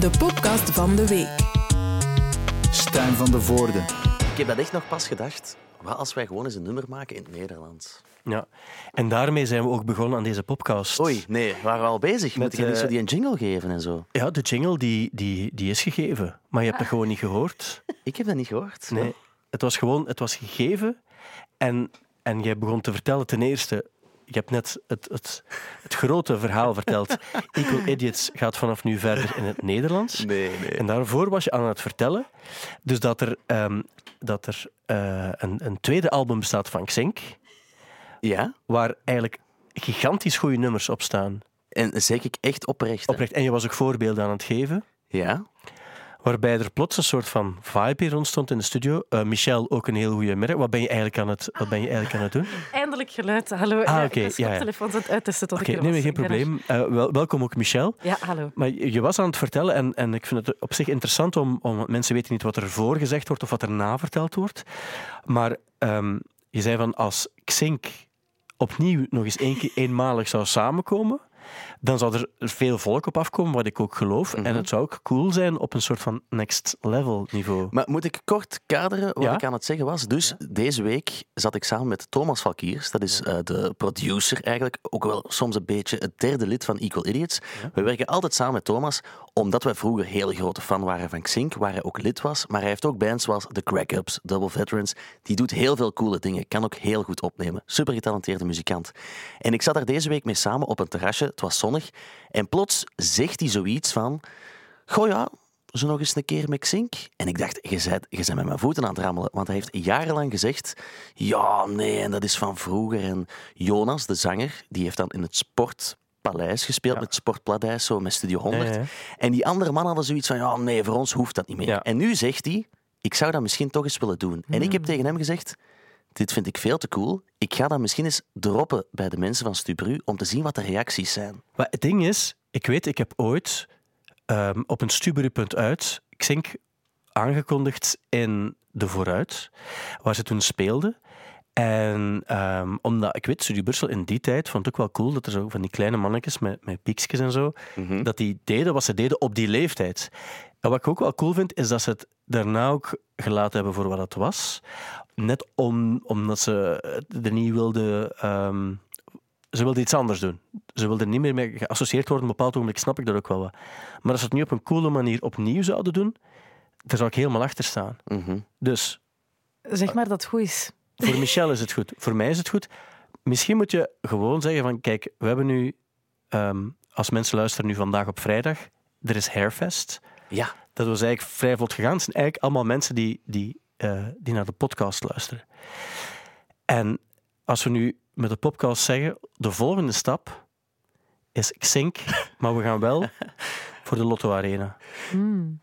de podcast van de week. Stijn van de Voorde. Ik heb dat echt nog pas gedacht. Wat als wij gewoon eens een nummer maken in het Nederlands? Ja, en daarmee zijn we ook begonnen aan deze podcast. Oei, nee, we waren al bezig. Met, Moet je niet eh, zo die een jingle geven en zo? Ja, de jingle die, die, die is gegeven, maar je hebt het gewoon niet gehoord. Ik heb dat niet gehoord. Nee, het was gewoon het was gegeven en, en jij begon te vertellen ten eerste. Je hebt net het, het, het grote verhaal verteld. Equal Idiots gaat vanaf nu verder in het Nederlands. Nee, nee. En daarvoor was je aan het vertellen dus dat er, ehm, dat er eh, een, een tweede album bestaat van Xink, Ja? waar eigenlijk gigantisch goede nummers op staan. En zeg ik echt oprecht. hè? Oprecht. En je was ook voorbeelden aan het geven. Ja? Waarbij er plots een soort van vibe hier ontstond in de studio. Eh, Michel, ook een heel goede middag. Wat ben je eigenlijk aan het, wat ben je eigenlijk aan het doen? Eindelijk geluid. Hallo. Ah, oké, ja, ja. telefoons aan het uittesten tot Oké, ik nee, was. geen probleem. Eh, wel, welkom ook Michel. Ja, hallo. Maar je was aan het vertellen en, en ik vind het op zich interessant om, om mensen weten niet wat er voor gezegd wordt of wat er na verteld wordt. Maar ehm, je zei van als Xink opnieuw nog eens één keer eenmalig zou samenkomen, dan zou er veel volk op afkomen, wat ik ook geloof. En het zou ook cool zijn op een soort van next level niveau. Maar moet ik kort kaderen wat Ja. ik aan het zeggen was? Dus deze week zat ik samen met Thomas Valkiers. Dat is eh, de producer eigenlijk. Ook wel soms een beetje het derde lid van Equal Idiots. We werken altijd samen met Thomas, omdat wij vroeger hele grote fan waren van Xink, waar hij ook lid was. Maar hij heeft ook bands zoals The Crack-Ups, Double Veterans. Die doet heel veel coole dingen. Kan ook heel goed opnemen. Super getalenteerde muzikant. En ik zat daar deze week mee samen op een terrasje. Het was zonnig. En plots zegt hij zoiets van... Goh ja, zo nog eens een keer met Xink. En ik dacht, je bent, je bent met mijn voeten aan het rammelen. Want hij heeft jarenlang gezegd... Ja, nee, en dat is van vroeger. En Jonas, de zanger, die heeft dan in het Sportpaleis gespeeld. Met het Sportpladijs, zo met Studio 100. Ja, ja. En die andere mannen hadden zoiets van... Ja, nee, voor ons hoeft dat niet meer. Ja. En nu zegt hij... Ik zou dat misschien toch eens willen doen. En ik heb tegen hem gezegd... Dit vind ik veel te cool. Ik ga dat misschien eens droppen bij de mensen van Stubru om te zien wat de reacties zijn. Maar het ding is, ik weet, ik heb ooit ehm, op een Stuberi.uit uit Xink aangekondigd in de Vooruit, waar ze toen speelden. En ehm, omdat ik weet, Studio Brussel in die tijd vond ik ook wel cool dat er zo van die kleine mannetjes met, met piekjes en zo, dat die deden wat ze deden op die leeftijd. En wat ik ook wel cool vind, is dat ze het daarna ook gelaten hebben voor wat het was. Net om, omdat ze er niet wilden ehm, ze wilde iets anders doen. Ze wilde niet meer mee geassocieerd worden. Op een bepaald ogenblik snap ik dat ook wel wat. Maar als ze het nu op een coole manier opnieuw zouden doen, daar zou ik helemaal achter staan. Mhm. Dus Zeg maar dat het goed is. voor Michel is het goed. Voor mij is het goed. Misschien moet je gewoon zeggen van, kijk, we hebben nu, ehm, als mensen luisteren nu vandaag op vrijdag, er is Hairfest. Ja, Dat was eigenlijk vrij vlot gegaan. Het zijn eigenlijk allemaal mensen die, die, eh, die naar de podcast luisteren. En als we nu met de podcast zeggen, de volgende stap is Xink, maar we gaan wel voor de Lotto Arena.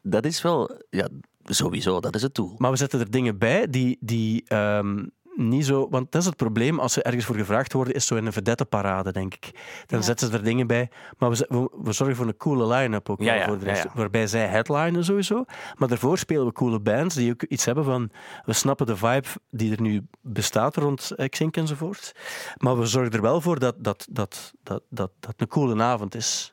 dat is wel... Ja, sowieso, dat is het doel. Maar we zetten er dingen bij die, die ehm, niet zo... Want dat is het probleem, als ze ergens voor gevraagd worden, is zo in een vedettenparade, denk ik. Dan Ja. zetten ze er dingen bij. Maar we, we, we zorgen voor een coole line-up ook Ja, wel ja, voor de rest. Waarbij zij headlinen sowieso. Maar daarvoor spelen we coole bands die ook iets hebben van... We snappen de vibe die er nu bestaat rond eh, Xink enzovoort. Maar we zorgen er wel voor dat dat, dat, dat, dat, dat een coole avond is.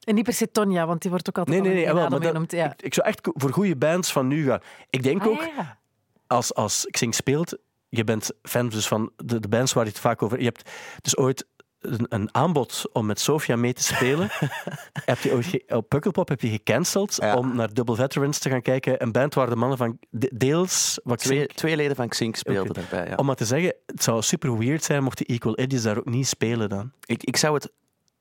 En niet per se Tonja, want die wordt ook altijd Nee, nee, nee. adem maar dat- genoemd. Ja. ik, ik zou echt voor goede bands van nu gaan. Ik denk Ah, ook... ja, ja. als, als Xing speelt, je bent fan dus van de, de bands waar je het vaak over... Je hebt dus ooit een, een aanbod om met Sofia mee te spelen. heb je op Pukkelpop heb je gecanceld Ja. om naar Double Veterans te gaan kijken. Een band waar de mannen van de- deels... Wat Twee, twee leden van Xink speelden daarbij. Ja. Om maar te zeggen, het zou super weird zijn mochten Equal Idiots daar ook niet spelen dan. Ik, ik zou het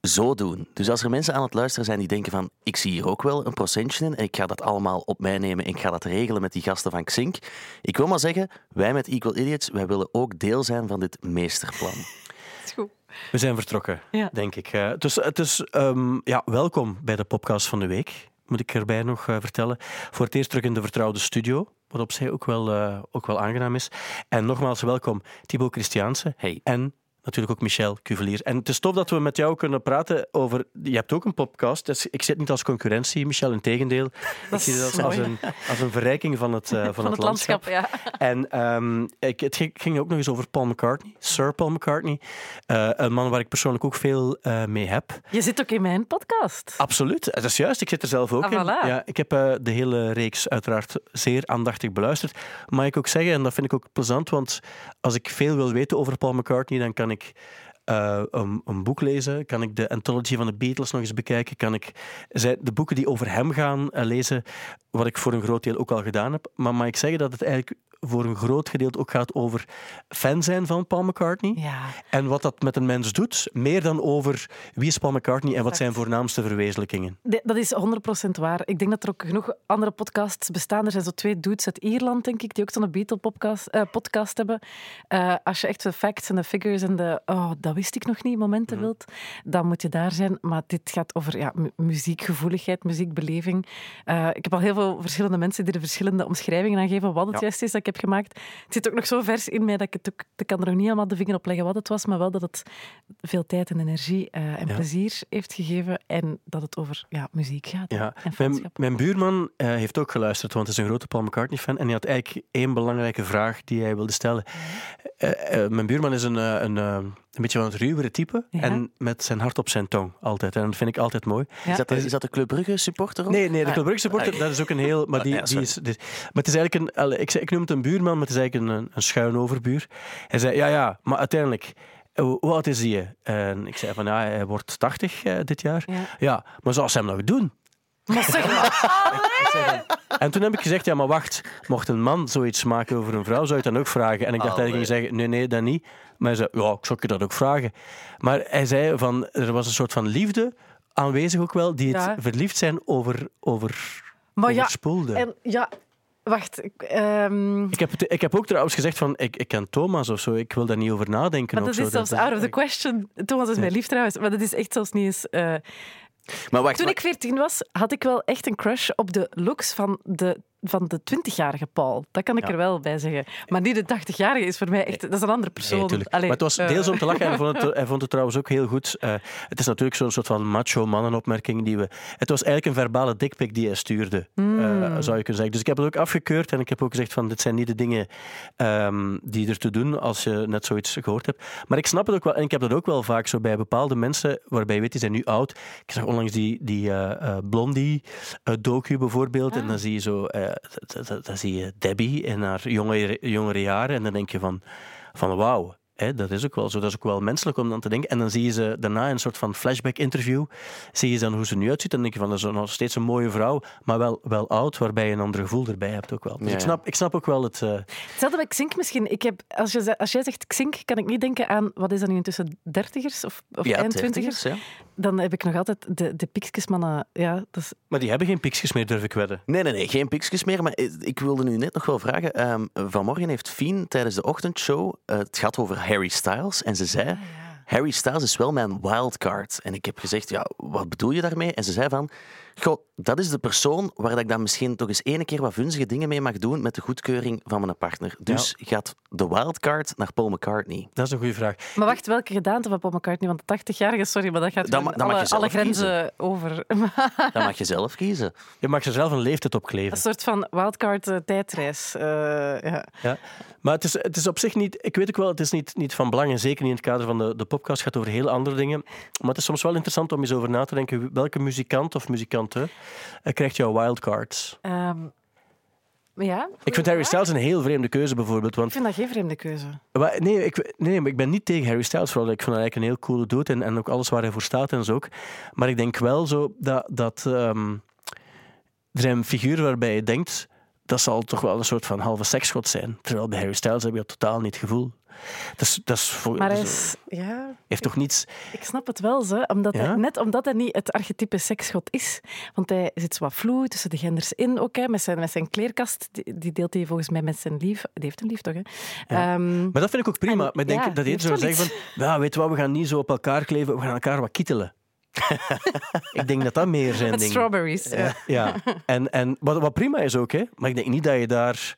zo doen. Dus als er mensen aan het luisteren zijn die denken van ik zie hier ook wel een procentje in en ik ga dat allemaal op mij nemen en ik ga dat regelen met die gasten van Xink. Ik wil maar zeggen, wij met Equal Idiots, wij willen ook deel zijn van dit meesterplan. Is goed. We zijn vertrokken, Ja. denk ik. Eh, dus het is ehm, ja, welkom bij de podcast van de week. Moet ik erbij nog eh, vertellen. Voor het eerst terug in de vertrouwde studio. Wat op zich ook wel, eh, ook wel aangenaam is. En nogmaals welkom Thibaut Christiaanse. Hey. En natuurlijk ook Michel Cuvelier. En het is tof dat we met jou kunnen praten over... Je hebt ook een podcast. Dus ik zit niet als concurrentie, Michel, in tegendeel. Ik zie het als, een, als een verrijking van het, eh, van, Van het landschap, ja. En ehm, ik, het ging, ook nog eens over Paul McCartney, Sir Paul McCartney. Eh, een man waar ik persoonlijk ook veel eh, mee heb. Je zit ook in mijn podcast. Absoluut, dat is juist. Ik zit er zelf ook Ah, in. voilà. Ja, ik heb de hele reeks uiteraard zeer aandachtig beluisterd. Mag ik ook zeggen, en dat vind ik ook plezant, want als ik veel wil weten over Paul McCartney, dan kan ik eh, een, boek lezen, kan ik de anthology van de Beatles nog eens bekijken, kan ik zij- de boeken die over hem gaan eh, lezen, wat ik voor een groot deel ook al gedaan heb. Maar mag ik zeggen dat het eigenlijk voor een groot gedeelte ook gaat over fan zijn van Paul McCartney? Ja. En wat dat met een mens doet, meer dan over wie is Paul McCartney en wat zijn voornaamste verwezenlijkingen. Dat is 100% waar. Ik denk dat er ook genoeg andere podcasts bestaan. Er zijn zo twee dudes uit Ierland, denk ik, die ook zo'n Beatle-podcast eh, podcast hebben. Eh, als je echt de facts en de figures en de oh, dat wist ik nog niet momenten Mhm. wilt, dan moet je daar zijn. Maar dit gaat over ja, mu- muziekgevoeligheid, muziekbeleving. Eh, ik heb al heel veel verschillende mensen die er verschillende omschrijvingen aan geven wat het Ja. juist is dat heb gemaakt. Het zit ook nog zo vers in mij dat ik het ook... Ik kan er nog niet helemaal de vinger op leggen wat het was, maar wel dat het veel tijd en energie eh, en Ja. plezier heeft gegeven en dat het over ja, muziek gaat Ja, en mijn, mijn buurman eh, heeft ook geluisterd, want hij is een grote Paul McCartney-fan. En hij had eigenlijk één belangrijke vraag die hij wilde stellen. Eh, mijn buurman is een, een, een beetje van het ruwere type. Ja. En met zijn hart op zijn tong, altijd. En dat vind ik altijd mooi. Ja. Is, dat de, is dat de Club Brugge supporter ook? Nee, nee, de Ah, Club Brugge supporter, ah, dat is ook een heel... Maar, die, ja, die is, maar het is eigenlijk een... Ik, zei- ik noem het een buurman, maar het is eigenlijk een, een schuin overbuur. Hij zei, ja, ja, maar uiteindelijk... eh, Hoe oud is hij? En ik zei van, ja, hij wordt 80 eh, dit jaar. Ja. Ja, maar zou ze hem nog doen? Maar zeg maar. En toen heb ik gezegd, ja, maar wacht, mocht een man zoiets maken over een vrouw, zou je het dan ook vragen? En ik dacht dat hij ging zeggen, nee, nee, dat niet. Maar hij zei, ja, ik zou je dat ook vragen. Maar hij zei van, er was een soort van liefde aanwezig ook wel, die het Ja. verliefd zijn over, over, Maar ja, overspoelde. en ja, wacht. Ik, ehm, Ik heb, het- ik heb ook trouwens gezegd van, ik, ik ken Thomas of zo, ik wil daar niet over nadenken. maar dat zo. is zelfs out of the question. Thomas is mijn lief trouwens, maar dat is echt zelfs niet eens... eh, Maar wacht, Toen ik 14 was, had ik wel echt een crush op de looks van de, van de 20-jarige Paul. Dat kan ik Ja. er wel bij zeggen. Maar niet de 80-jarige is voor mij echt... Dat is een andere persoon. Nee. Allee, maar het was eh, deels om te lachen en hij vond het, hij vond het trouwens ook heel goed. Eh, het is natuurlijk zo'n soort van macho mannenopmerking die we... Het was eigenlijk een verbale dikpik die hij stuurde, Hmm. eh, zou je kunnen zeggen. Dus ik heb het ook afgekeurd en ik heb ook gezegd van dit zijn niet de dingen ehm, die er te doen als je net zoiets gehoord hebt. Maar ik snap het ook wel en ik heb dat ook wel vaak zo bij bepaalde mensen waarbij je weet, die zijn nu oud. Ik zag onlangs die, die eh, eh, Blondie eh, docu bijvoorbeeld en Ah. dan zie je zo... eh, d- d- d- dan zie je Debbie in haar jongere, jongere jaren en dan denk je van, van wauw. Hè, dat is ook wel zo. Dat is ook wel menselijk om dan te denken. En dan zie je ze daarna in een soort van flashback-interview. Zie je dan hoe ze nu uitziet. En dan denk je van, dat is nog steeds een mooie vrouw, maar wel, wel oud, waarbij je een ander gevoel erbij hebt ook wel. Dus Ja, ik, snap, ik snap ook wel het... eh, Hetzelfde bij Xink misschien. Ik heb, als, je, als jij zegt Xink, kan ik niet denken aan... Wat is dat nu intussen? Dertigers of, of ja, twintigers? ja. Dan heb ik nog altijd de, de piekskesmannen. Ja, dat is, maar die hebben geen piksjes meer, durf ik wedden. Nee, nee, nee, geen piksjes meer. Maar ik- wilde nu net nog wel vragen. ehm, vanmorgen heeft Fien tijdens de ochtendshow het gaat over Harry Styles. En ze zei, Harry Styles is wel mijn wildcard. En ik heb gezegd, ja, wat bedoel je daarmee? En ze zei van, goh, dat is de persoon waar dat ik dan misschien toch eens ene keer wat vunzige dingen mee mag doen met de goedkeuring van mijn partner. Dus gaat de wildcard naar Paul McCartney. Dat is een goede vraag. Maar wacht, welke gedaante van Paul McCartney? Want de 80-jarige, sorry, maar dat gaat Dan alle, grenzen over. Dan mag je zelf kiezen. Je mag er zelf een leeftijd op Een kleven. soort van wildcard eh, tijdreis. eh, ja. Ja. Maar het is, het is op zich niet... Ik weet ook wel, het is niet, niet van belang. En zeker niet in het kader van de, de podcast. Het gaat over heel andere dingen. Maar het is soms wel interessant om eens over na te denken. Welke muzikant of muzikante eh, krijgt jouw wildcards? Ehm, ja, Ik vind Harry Styles een heel vreemde keuze bijvoorbeeld. Ik Want, vind dat geen vreemde keuze. maar nee, ik, nee, maar ik ben niet tegen Harry Styles. Vooral, ik vind hem eigenlijk een heel coole dude. En, en ook alles waar hij voor staat en zo ook. Maar ik denk wel zo dat... dat ehm, er zijn figuren waarbij je denkt... Dat zal toch wel een soort van halve seksschot zijn. Terwijl bij Harry Styles heb je dat totaal niet het gevoel. Dat is, dat is voor, Maar hij is- is, ja, heeft toch niets... ik snap het wel, zo, omdat Ja? hij, net omdat hij niet het archetype seksschot is. Want hij zit zo wat vloei tussen de genders in ook. Hè, met, zijn, met zijn kleerkast, die, die deelt hij volgens mij met zijn lief. Die heeft een lief, toch? Hè? Ja. Ehm, Maar dat vind ik ook prima. En, maar ik denk ja, dat hij wel zeggen van... Ja, weet wat, we gaan niet zo op elkaar kleven. We gaan elkaar wat kietelen. ik denk dat dat meer zijn met ding. strawberries. Ja. Ja, en, en wat, wat prima is ook, hè. Maar ik denk niet dat je daar...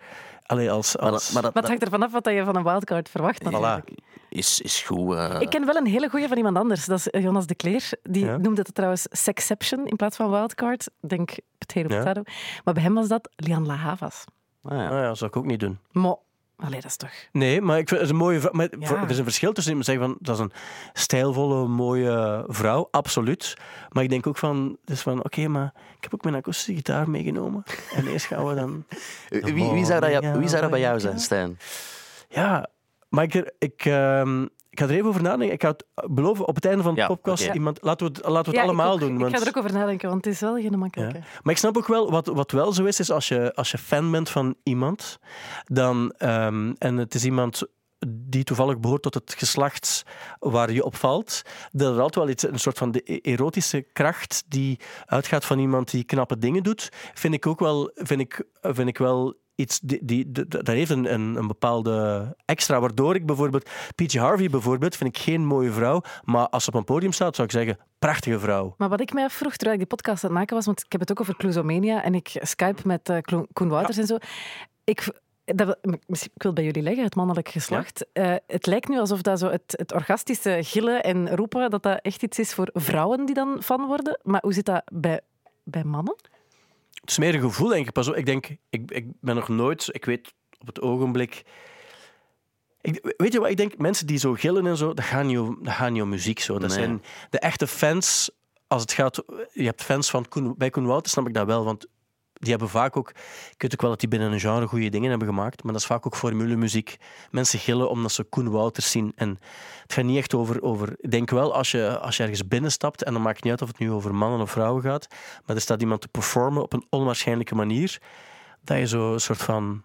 Allee, als... Maar, als dat, maar, dat, Maar het hangt ervan af wat je van een wildcard verwacht. Voilà. is, is goed. eh. Ik ken wel een hele goeie van iemand anders. Dat is eh, Jonas de Kleer. Die Ja. noemde het trouwens Sexception in plaats van Wildcard. Ik Denk potato Ja. potato. Maar bij hem was dat Lian La Havas. Ah, ja. Nou ja, dat zou ik ook niet doen. Maar, allee, dat is toch... Nee, maar ik vind het is een mooie vrouw. Maar Ja. voor- er is een verschil tussen iemand zeggen van dat is een stijlvolle, mooie vrouw, absoluut. Maar ik denk ook van, dus van oké, maar ik heb ook mijn akoestische gitaar meegenomen. En eerst gaan we dan. Wie, wie, zou dat, jou- wie zou dat bij jou zijn, Stijn? Ja, maar ik, ik, ehm, ik ga er even over nadenken. Ik ga het beloven op het einde van de Ja, podcast iemand. Laten we het, laten we het Ja, allemaal ik ook. doen. Ik Want, ga er ook over nadenken, want het is wel geen makkelijke. maar ik snap ook wel, wat, wat wel zo is, is als je, als je fan bent van iemand, dan, ehm, en het is iemand die toevallig behoort tot het geslacht waar je opvalt, dat er altijd wel iets, een soort van de e- erotische kracht die uitgaat van iemand die knappe dingen doet, vind ik ook wel, vind ik, vind ik wel iets, die, die, dat heeft een, een, een bepaalde extra, waardoor ik bijvoorbeeld, P.J. Harvey bijvoorbeeld, vind ik geen mooie vrouw, maar als ze op een podium staat, zou ik zeggen, prachtige vrouw. Maar wat ik mij afvroeg terwijl ik die podcast aan het maken was, want ik heb het ook over Clusomania en ik Skype met Klo- Koen Wouters en zo. Ik, dat, ik wil bij jullie leggen, het mannelijk geslacht. Eh, het lijkt nu alsof dat zo het, het orgastische gillen en roepen, dat dat echt iets is voor vrouwen die dan fan worden. Maar hoe zit dat bij, bij mannen? Het is meer een gevoel, denk ik. Pas op, ik denk, ik, ik ben nog nooit, ik weet op het ogenblik. Ik, weet je wat ik denk? Mensen die zo gillen en zo, dat gaat niet om, dat gaat niet om muziek. Zo. Dat Nee. zijn de echte fans. Als het gaat, je hebt fans van Koen, bij Koen Wouters, snap ik dat wel. Want die hebben vaak ook, ik weet ook wel dat die binnen een genre goede dingen hebben gemaakt, maar dat is vaak ook formulemuziek. Mensen gillen omdat ze Koen Wouters zien. En het gaat niet echt over, over ik denk wel, als je, als je ergens binnenstapt, en dan maakt het niet uit of het nu over mannen of vrouwen gaat, maar er staat iemand te performen op een onwaarschijnlijke manier, dat je zo een soort van,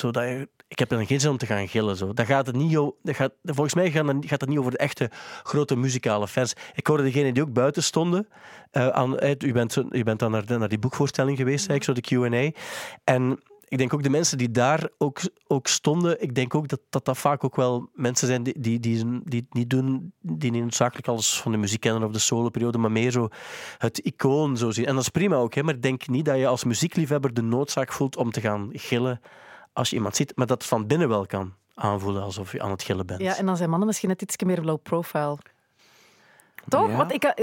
zo dat je, ik heb dan geen zin om te gaan gillen. Zo. Dat gaat het niet, dat gaat, volgens mij gaat het, niet over de echte grote muzikale fans. Ik hoorde degenen die ook buiten stonden. eh, aan, u, bent, u bent dan naar, naar die boekvoorstelling geweest, ik, zo de Q&A. En ik denk ook de mensen die daar ook, ook stonden, ik denk ook dat, dat dat vaak ook wel mensen zijn die, die, die, die het niet doen, die niet noodzakelijk alles van de muziek kennen of de soloperiode, maar meer zo het icoon zo zien. En dat is prima ook, hè, maar ik denk niet dat je als muziekliefhebber de noodzaak voelt om te gaan gillen als je iemand ziet, maar dat van binnen wel kan aanvoelen alsof je aan het gillen bent. Ja, en dan zijn mannen misschien net iets meer low profile. Toch? Ja, Want ik, ja.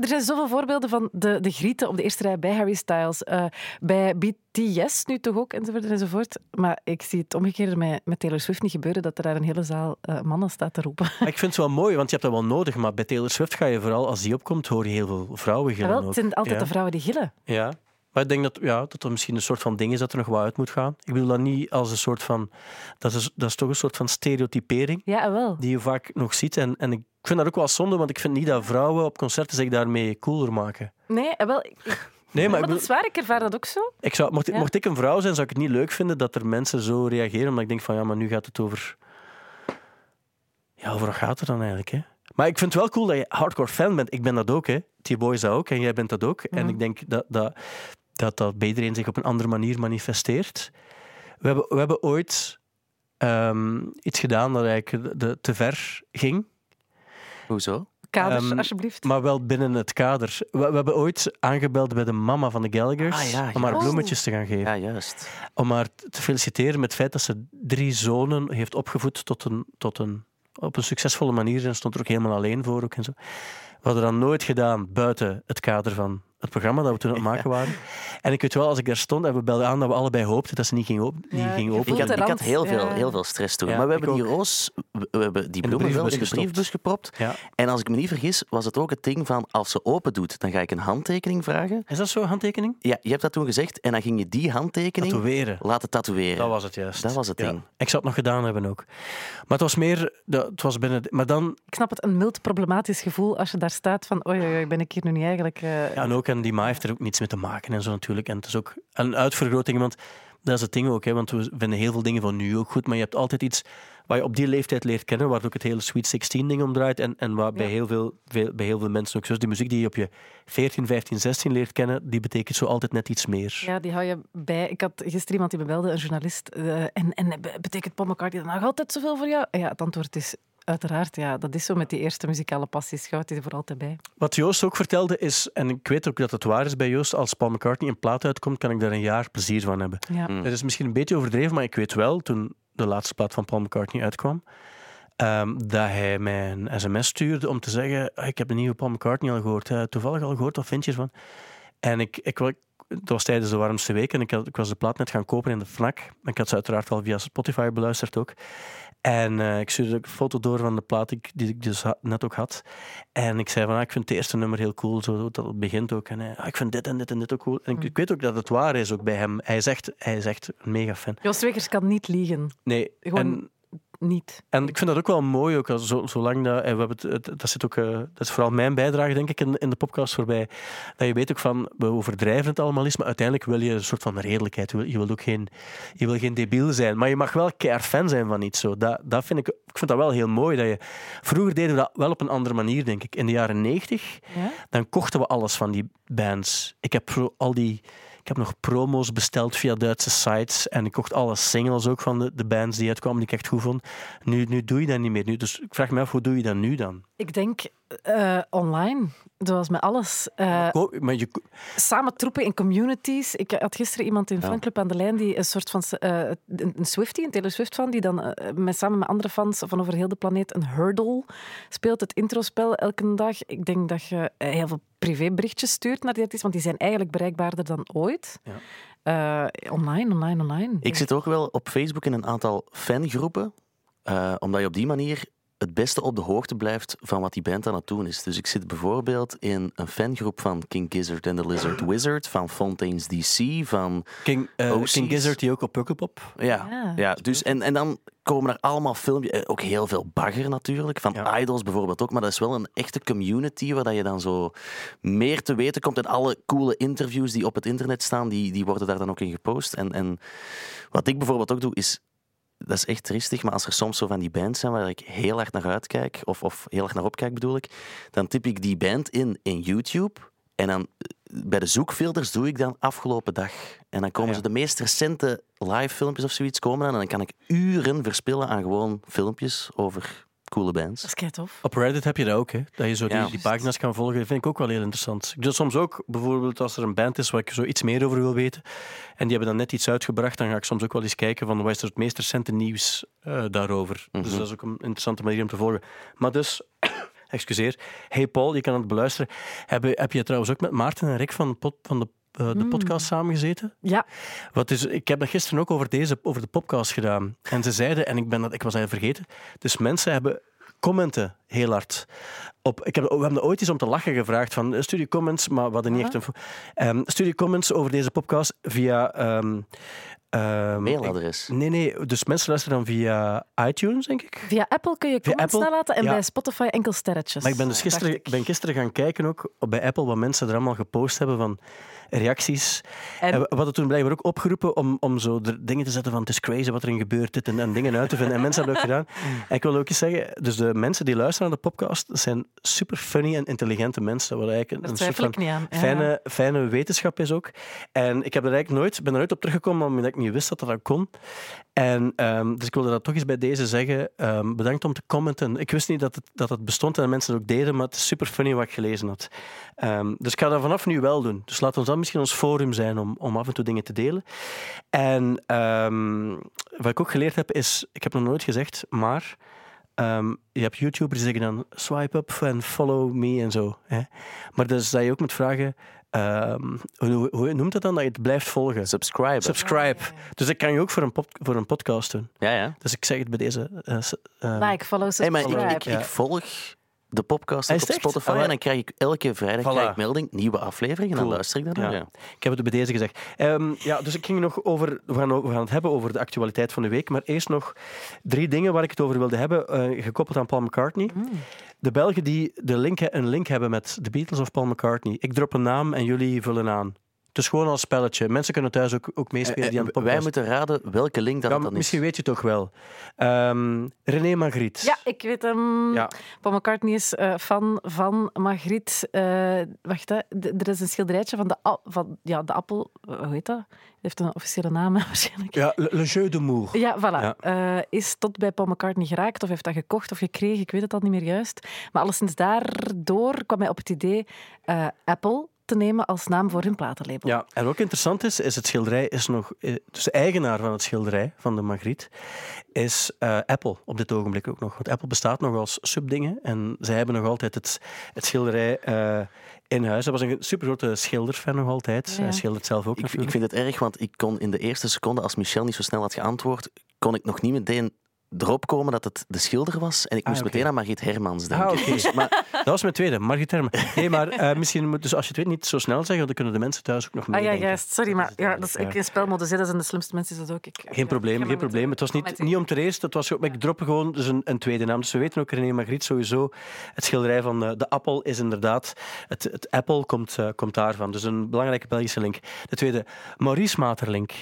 er zijn zoveel voorbeelden van de, de grieten op de eerste rij bij Harry Styles, eh, bij BTS nu toch ook, enzovoort enzovoort. Maar ik zie het omgekeerde met, met Taylor Swift niet gebeuren, dat er daar een hele zaal eh, mannen staat te roepen. Maar ik vind het wel mooi, want je hebt dat wel nodig. Maar bij Taylor Swift ga je vooral, als die opkomt, hoor je heel veel vrouwen Ja, gillen wel, ook. het zijn altijd ja. de vrouwen die gillen. Ja. Maar ik denk dat, ja, dat er misschien een soort van ding is dat er nog wat uit moet gaan. Ik bedoel dat niet als een soort van... Dat is, dat is toch een soort van stereotypering Ja, wel. die je vaak nog ziet. En, en ik vind dat ook wel zonde, want ik vind niet dat vrouwen op concerten zich daarmee cooler maken. Nee, eh, wel. ik- Nee, maar, maar ik, dat is waar, ik ervaar dat ook zo. ik zou, mocht, Ja. mocht ik een vrouw zijn, zou ik het niet leuk vinden dat er mensen zo reageren. Omdat ik denk van, ja, maar nu gaat het over... Ja, over wat gaat het dan eigenlijk, hè? Maar ik vind het wel cool dat je hardcore fan bent. Ik ben dat ook, hè. T-Boy is dat ook en jij bent dat ook. En Mhm. ik denk dat dat, dat dat bij iedereen zich op een andere manier manifesteert. We hebben, we hebben ooit ehm, iets gedaan dat eigenlijk de, de- te ver ging. Hoezo? Kaders, Ehm, alsjeblieft. Maar wel binnen het kader. We, we hebben ooit aangebeld bij de mama van de Gallagher's Ah, ja, om haar bloemetjes te gaan geven. Ja, juist. Om haar te feliciteren met het feit dat ze drie zonen heeft opgevoed tot een, tot een, op een succesvolle manier. En stond er ook helemaal alleen voor. Ook en zo. We hadden dat nooit gedaan buiten het kader van het programma dat we toen aan het maken waren. En ik weet wel, als ik daar stond en we belden aan dat we allebei hoopten dat ze niet ging, op, niet Ja, ging openen. Ik had, ik had heel, veel, ja. heel veel stress toen. Ja, maar we hebben die ook. roos, we hebben die bloemen wel in de briefbus gepropt. Ja. En als ik me niet vergis, was het ook het ding van als ze open doet, dan ga ik een handtekening vragen. Is dat zo, handtekening? Ja, je hebt dat toen gezegd. En dan ging je die handtekening Tatoeëren. laten tatoeëren. Dat was het juist. Dat was het Ja. ding. Ik zou het nog gedaan hebben ook. Maar het was meer... dat- Het was binnen... Maar dan... Ik snap het, een mild problematisch gevoel als je daar staat van oei, oei, ben ik hier nu niet eigenlijk... eh, Ja, en ook en die ma heeft er ook niets mee te maken en zo natuurlijk. En het is ook een uitvergroting, want dat is het ding ook. Hè, want we vinden heel veel dingen van nu ook goed, maar je hebt altijd iets wat je op die leeftijd leert kennen, waar ook het hele Sweet 16 ding om draait. En, en waar bij, heel veel, veel- bij heel veel mensen ook zo is. Die muziek die je op je 14, 15, 16 leert kennen, die betekent zo altijd net iets meer. Ja, die hou je bij. Ik had gisteren iemand die me belde, een journalist. eh, en, en be- betekent Paul McCartney dan nog altijd zoveel voor jou? Ja, het antwoord is uiteraard ja. Dat is zo met die eerste muzikale passies. Houdt die er voor altijd bij. Wat Joost ook vertelde is, en ik weet ook dat het waar is bij Joost, als Paul McCartney een plaat uitkomt, kan ik daar een jaar plezier van hebben. Ja. Mm. Dat is misschien een beetje overdreven, maar ik weet wel, toen de laatste plaat van Paul McCartney uitkwam, ehm, dat hij mij een sms stuurde om te zeggen "Ah, ik heb de nieuwe Paul McCartney al gehoord. Eh, toevallig al gehoord, wat vind je ervan? En ik, ik, was tijdens de warmste week en ik, had, ik was de plaat net gaan kopen in de FNAC. Ik had ze uiteraard al via Spotify beluisterd ook. En eh, ik stuurde een foto door van de plaat die ik, dus net ook had. En ik zei van, ah, ik vind het eerste nummer heel cool, zo dat het begint ook. En ah, ik vind dit en dit en dit ook cool. En ik, ik weet ook dat het waar is ook bij hem. Hij is echt, hij is echt een mega fan. Joost Wekers kan niet liegen. Nee, Gewoon en, niet. en ik vind dat ook wel mooi, ook, als, zo, zolang dat, en we hebben het, dat, zit ook, eh, dat is vooral mijn bijdrage, denk ik, in, in de podcast voorbij. Dat je weet ook van, we overdrijven het allemaal eens, maar uiteindelijk wil je een soort van redelijkheid. Je wil, je wil ook geen, je wil geen debiel zijn, maar je mag wel keihard fan zijn van iets. Zo. Dat, dat vind ik, ik vind dat wel heel mooi. Dat je, vroeger deden we dat wel op een andere manier, denk ik. In de jaren negentig, Ja? dan kochten we alles van die bands. Ik heb zo al die... Ik heb nog promo's besteld via Duitse sites. En ik kocht alle singles ook van de, de bands die uitkwamen, die ik echt goed vond. Nu, nu doe je dat niet meer. Nu, dus ik vraag me af, hoe doe je dat nu dan? Ik denk eh, online, zoals met alles. Eh, Maar je, samen troepen in communities. Ik had gisteren iemand in fanclub aan de lijn die een soort van eh, een Swiftie, een Taylor Swift fan, die dan met, samen met andere fans van over heel de planeet een hurdle speelt, het introspel elke dag. Ik denk dat je heel veel privéberichtjes stuurt naar die artiest, want die zijn eigenlijk bereikbaarder dan ooit. Eh, online, online, online. Ik zit ook wel op Facebook in een aantal fangroepen, eh, omdat je op die manier het beste op de hoogte blijft van wat die band aan het doen is. Dus ik zit bijvoorbeeld in een fangroep van King Gizzard and the Lizard Wizard, van Fontaine's DC, van... King, eh, OC's. King Gizzard, die ook op Pukkelpop. Ja, Ja. ja. dus, en, en dan komen er allemaal filmpjes, eh, ook heel veel bagger natuurlijk, van Ja. idols bijvoorbeeld ook, maar dat is wel een echte community waar dat je dan zo meer te weten komt en alle coole interviews die op het internet staan, die, die worden daar dan ook in gepost. En, en wat ik bijvoorbeeld ook doe, is dat is echt tristig, maar als er soms zo van die bands zijn waar ik heel hard naar uitkijk, of, of heel erg naar opkijk bedoel ik, dan typ ik die band in in YouTube en dan eh, bij de zoekfilters doe ik dan afgelopen dag. En dan komen Ah, ja. ze de meest recente live filmpjes of zoiets komen dan, en dan kan ik uren verspillen aan gewoon filmpjes over coole bands. Dat is kei tof. Op Reddit heb je dat ook, hè? dat je zo die, Ja. die pagina's kan volgen. Dat vind ik ook wel heel interessant. Ik doe dat soms ook, bijvoorbeeld als er een band is waar ik zo iets meer over wil weten, en die hebben dan net iets uitgebracht, dan ga ik soms ook wel eens kijken van wat is er het meest recente nieuws eh, daarover. Dus Mhm. dat is ook een interessante manier om te volgen. Maar dus, excuseer. Hey Paul, je kan het beluisteren. Heb, je- heb je trouwens ook met Maarten en Rick van de, pod- van de, eh, de podcast samengezeten? Ja, Wat is, ik heb dat gisteren ook over, deze, over de podcast gedaan. En ze zeiden, en ik, ben dat, ik was dat vergeten, dus mensen hebben commenten heel hard. Op, ik heb, we hebben dat ooit eens om te lachen gevraagd van eh, stuur je comments, maar we hadden niet echt een... Um, stuur je comments over deze podcast via... ehm, ehm, Mailadres. ik- nee, nee, dus mensen luisteren dan via iTunes, denk ik. via Apple kun je Via comments Apple? nalaten en Ja. bij Spotify enkel sterretjes. Maar ik ben dus gisteren, ben gisteren gaan kijken ook op- bij Apple wat mensen er allemaal gepost hebben van reacties. En- En we hadden toen blijkbaar ook opgeroepen om, om zo er dingen te zetten van het is crazy wat erin gebeurt dit en, en dingen uit te vinden. En mensen hebben dat ook gedaan. En ik wil ook eens zeggen, dus de mensen die luisteren naar de podcast dat zijn super funny en intelligente mensen. Wat eigenlijk een soort van niet aan. Ja. fijne, fijne wetenschap is ook. En ik heb er eigenlijk nooit, ben er nooit op teruggekomen omdat ik niet wist dat dat dat kon. En, ehm, dus ik wilde dat toch eens bij deze zeggen. Ehm, bedankt om te commenten. Ik wist niet dat het, dat het bestond en dat mensen het ook deden, maar het is super funny wat ik gelezen had. Ehm, dus ik ga dat vanaf nu wel doen. Dus laat ons dat misschien ons forum zijn om, om af en toe dingen te delen. En ehm, wat ik ook geleerd heb is, ik heb nog nooit gezegd, maar ehm, je hebt YouTubers die zeggen dan swipe up en follow me en zo. Hè? Maar dus dat je ook moet vragen, ehm, hoe, hoe noemt dat dan, dat je het blijft volgen? Subscribe. Subscribe. Dus dat kan je ook voor een, pod- voor een podcast doen. Ja, ja. Dus ik zeg het bij deze. ehm, Like, follow, Hey, maar subscribe. ik, ik, ik volg de podcast op? Spotify Ah, en dan krijg ik elke vrijdag Voilà. krijg ik melding, nieuwe aflevering en dan luister ik daarnaar. Ja. Ja. Ik heb het bij deze gezegd. Ehm, ja, dus ik ging nog over. We gaan, we gaan het hebben over de actualiteit van de week. Maar eerst nog drie dingen waar ik het over wilde hebben. eh, gekoppeld aan Paul McCartney. De Belgen die de link, een link hebben met de Beatles of Paul McCartney. Ik drop een naam en jullie vullen aan. Het is gewoon als spelletje. Mensen kunnen thuis ook, ook meespelen die aan de Eh, podcast. Wij moeten raden welke link dat Ja, dan is. misschien weet je het toch wel. Ehm, René Magritte. Ja, ik weet hem. Ja. Paul McCartney is eh, fan van Magritte. Eh, wacht, hè. D- er is een schilderijtje van de, van, ja, de appel. eh, Hoe heet dat? heeft een officiële naam waarschijnlijk. Ja, Le, Le Jeu de Mour. Ja, voilà. Ja. Eh, is tot bij Paul McCartney geraakt of heeft dat gekocht of gekregen, ik weet het al niet meer juist. Maar alleszins daardoor kwam hij op het idee, eh, Apple te nemen als naam voor hun platenlabel. Ja, en ook interessant is, is het schilderij is nog... eh, Dus de eigenaar van het schilderij, van de Magritte, is eh, Apple op dit ogenblik ook nog. Want Apple bestaat nog als subdingen en zij hebben nog altijd het, het schilderij eh, in huis. Hij was een supergrote schilderfan nog altijd. Ja. Hij schildert zelf ook Ik, ik vind het erg, want ik kon in de eerste seconde, als Michel niet zo snel had geantwoord, kon ik nog niet meteen erop komen dat het de schilder was. En ik Ah, moest meteen aan Margriet Hermans denken. Ah, oké. Dus, maar Dat was mijn tweede, Margriet Hermen. Nee, maar eh, misschien moet dus als je het weet niet zo snel zeggen, dan kunnen de mensen thuis ook nog Ah ja, meedenken. juist. Sorry, maar ja, dat is, ik Ja. spelmodus, dat zijn de slimste mensen, is dat ook ik. Geen probleem, geen probleem. Het was niet, niet om te eerst, het was, ik drop gewoon dus een, een tweede naam. Dus we weten ook, René Magritte sowieso. Het schilderij van eh, de appel is inderdaad... Het, het Apple komt, eh, komt daarvan. Dus een belangrijke Belgische link. De tweede, Maurice Materlink.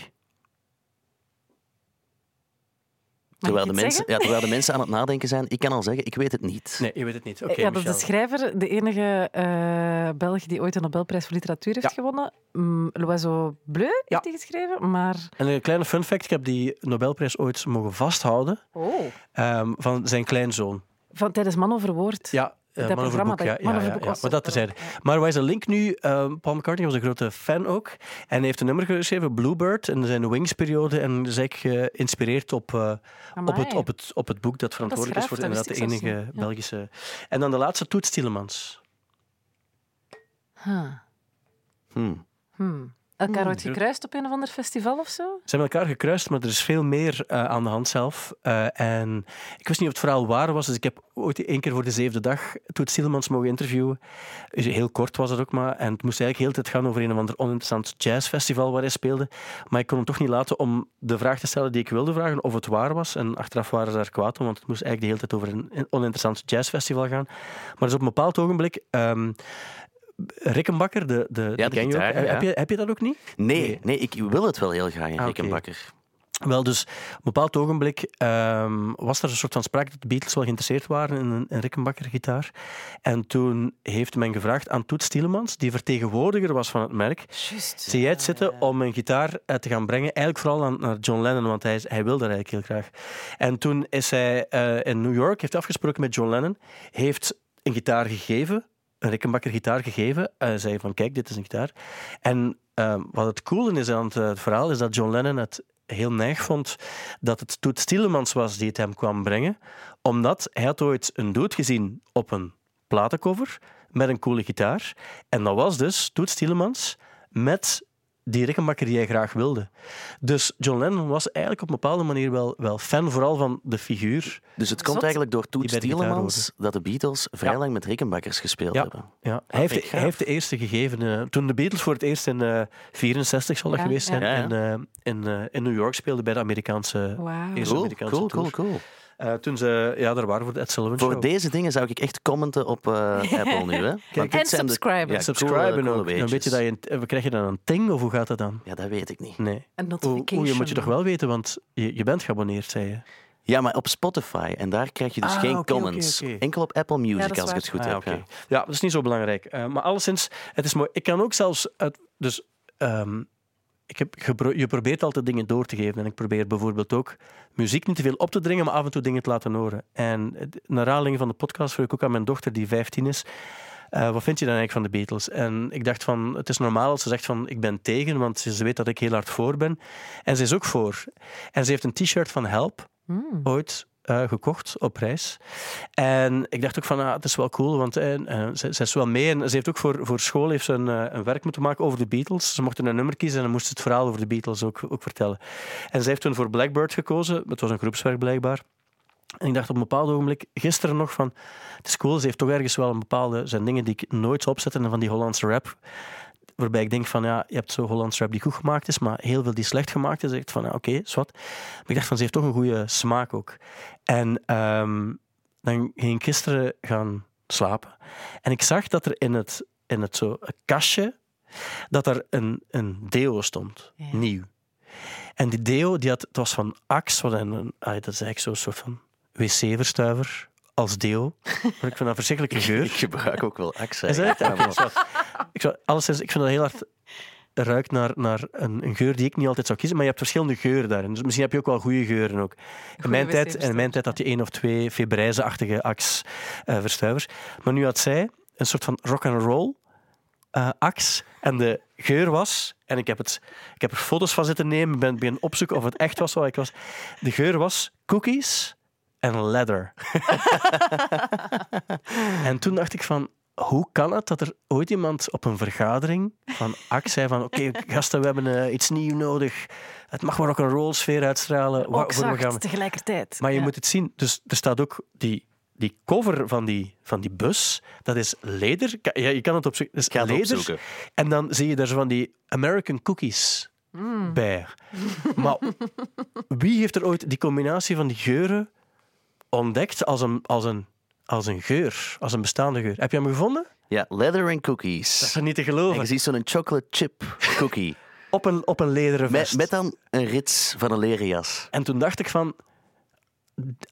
Terwijl, de mensen, ja, terwijl de mensen aan het nadenken zijn, ik kan al zeggen, ik weet het niet. Nee, je weet het niet. Oké, ja, dat is de schrijver, de enige eh Belg die ooit een Nobelprijs voor literatuur heeft Ja. gewonnen. Mm, L'Oiseau Bleu heeft hij geschreven, maar... En een kleine fun fact, ik heb die Nobelprijs ooit mogen vasthouden Oh. ehm, van zijn kleinzoon. Van, tijdens Man over Woord. Ja, Dat Man over programma Boek, dat- ja, ja, ja, Maar dat dat terzijde. Maar waar is de link nu? Ehm, Paul McCartney was een grote fan ook. En hij heeft een nummer geschreven, Bluebird, in zijn Wings-periode. En is eigenlijk geïnspireerd op, eh, op, het, op, het, op het boek dat verantwoordelijk is voor dat inderdaad de enige. Belgische... En dan de laatste, Toets Tielemans. Huh. Hmm. Hmm. Elkaar Hmm. ooit gekruist op een of ander festival of zo? Ze hebben elkaar gekruist, maar er is veel meer eh, aan de hand zelf. Eh, en ik wist niet of het verhaal waar was, dus ik heb ooit één keer voor de zevende dag Toet Stielemans mogen interviewen. Dus heel kort was het ook maar. En het moest eigenlijk heel de tijd gaan over een of ander oninteressant jazzfestival waar hij speelde. Maar ik kon hem toch niet laten om de vraag te stellen die ik wilde vragen, of het waar was. En achteraf waren ze daar kwaad om, want het moest eigenlijk de hele tijd over een een oninteressant jazzfestival gaan. Maar dus op een bepaald ogenblik... ehm Rickenbacker, de, de, Ja, je gitaar, ja. heb, je, heb je dat ook niet? Nee, nee, ik wil het wel heel graag, een Ah. Wel, dus op een bepaald ogenblik ehm, was er een soort van sprake dat de Beatles wel geïnteresseerd waren in een, een Rickenbacker-gitaar. En toen heeft men gevraagd aan Toet Stielemans, die vertegenwoordiger was van het merk, Juist. zie jij het zitten om een gitaar te gaan brengen? Eigenlijk vooral aan, naar John Lennon, want hij, is- hij wilde dat eigenlijk heel graag. En toen is hij eh, in New York, heeft afgesproken met John Lennon, heeft een gitaar gegeven, Rickenbacker gitaar gegeven. Hij zei van, kijk, dit is een gitaar. En ehm, wat het coole is aan het, eh, het verhaal, is dat John Lennon het heel neig vond dat het Toet Stielemans was die het hem kwam brengen, omdat hij had ooit een dude gezien op een platencover met een coole gitaar. En dat was dus Toet Stielemans met die Rickenbacker die hij graag wilde. Dus John Lennon was eigenlijk op een bepaalde manier wel, wel fan, vooral van de figuur. Dus het komt Zot. eigenlijk door Toet Die bij de gitaar Stielemans dat de Beatles vrij Ja. lang met Rickenbackers gespeeld Ja. hebben. Ja, hij, heeft, hij gaaf. heeft de eerste gegeven. eh, toen de Beatles voor het eerst in 1964 zal dat Ja, geweest ja. zijn, Ja, ja. In, eh, in, eh, in New York speelden bij de Amerikaanse. Cool, Amerikaanse cool, tour. cool, cool. Eh, toen ze ja, daar waren voor de Ed Sullivan Voor Show. deze dingen zou ik echt commenten op eh, Apple nu. Hè? Dit En zijn de- subscriben. Ja, Subscriben coole- coole ook. Dan weet weetjes. je dat je, een- eh, krijg je dan een ting of hoe gaat dat dan? Ja, dat weet ik niet. Nee. Een notification. oeh, je moet je toch wel weten, want je, je bent geabonneerd, zei je. Ja, maar op Spotify. En daar krijg je dus Ah, geen comments. Enkel op Apple Music, Ja, als ik het goed Ah, heb. oké. ja. Ja, dat is niet zo belangrijk. Eh, maar alleszins, het is mooi. Ik kan ook zelfs... uit- dus, ehm, ik heb je probeert altijd dingen door te geven. En ik probeer bijvoorbeeld ook muziek niet te veel op te dringen, maar af en toe dingen te laten horen. En naar aanleiding van de podcast vroeg ik ook aan mijn dochter, die 15 is... eh, wat vind je dan eigenlijk van de Beatles? En ik dacht van, het is normaal als ze zegt van, ik ben tegen, want ze ze weet dat ik heel hard voor ben. En ze is ook voor. En ze heeft een t-shirt van Help, Hmm. ooit eh, gekocht op reis. En ik dacht ook van, ah, het is wel cool, want eh, eh, ze, is wel mee. En ze heeft ook voor, voor school heeft ze een, een werk moeten maken over de Beatles. Ze mochten een nummer kiezen en dan moest ze het verhaal over de Beatles ook, ook vertellen. En ze heeft toen voor Blackbird gekozen. Het was een groepswerk blijkbaar. En ik dacht op een bepaald ogenblik, gisteren nog, van het is cool, ze heeft toch ergens wel een bepaalde, zijn dingen die ik nooit zou opzetten en van die Hollandse rap. Waarbij ik denk van, ja, je hebt zo Hollandse rap die goed gemaakt is, maar heel veel die slecht gemaakt is. Ik dacht van, ja, oké, is wat. Maar ik dacht van, ze heeft toch een goede smaak ook. En ehm, dan ging ik gisteren gaan slapen. En ik zag dat er in het, in het zo, een kastje, dat er een, een deo stond, Ja. nieuw. En die deo, die had, het was van Axe, wat een, een, ah, dat is eigenlijk zo'n soort van wc-verstuiver als deo. Maar ik vind dat verschrikkelijke geur. Ik gebruik ook wel Axe. Is dat? Ja, ik zou, alleszins, ik vind dat heel hard ruikt naar, naar een, een geur die ik niet altijd zou kiezen. Maar je hebt verschillende geuren daarin. Dus misschien heb je ook wel goede geuren ook. In mijn, tijd, in mijn tijd had je één of twee Febreze-achtige Axe-verstuivers. maar nu had zij een soort van rock and roll eh Axe. En de geur was, en ik heb, het, ik heb er foto's van zitten nemen, ben beginnen opzoeken of het echt was wat ik was. De geur was cookies en leather. en toen dacht ik van, hoe kan het dat er ooit iemand op een vergadering van Axe zei van oké, gasten, we hebben eh, iets nieuws nodig. Het mag maar ook een roll sfeer uitstralen. Ook zacht gaan- tegelijkertijd. maar je Ja. moet het zien. Dus er staat ook die, die cover van die, van die bus. Dat is leder. Ja, je kan het opzoeken. Dat is ga het leder. opzoeken. En dan zie je daar zo van die American cookies bij. Maar wie heeft er ooit die combinatie van die geuren ontdekt als een, als een, als een geur? Als een bestaande geur? Heb je hem gevonden? Ja, leather and Dat cookies. is toch niet te En je geloven? ziet zo'n chocolate chip cookie. Op een, op een lederen met, vest. met dan een rits van een leren jas. En toen dacht ik van,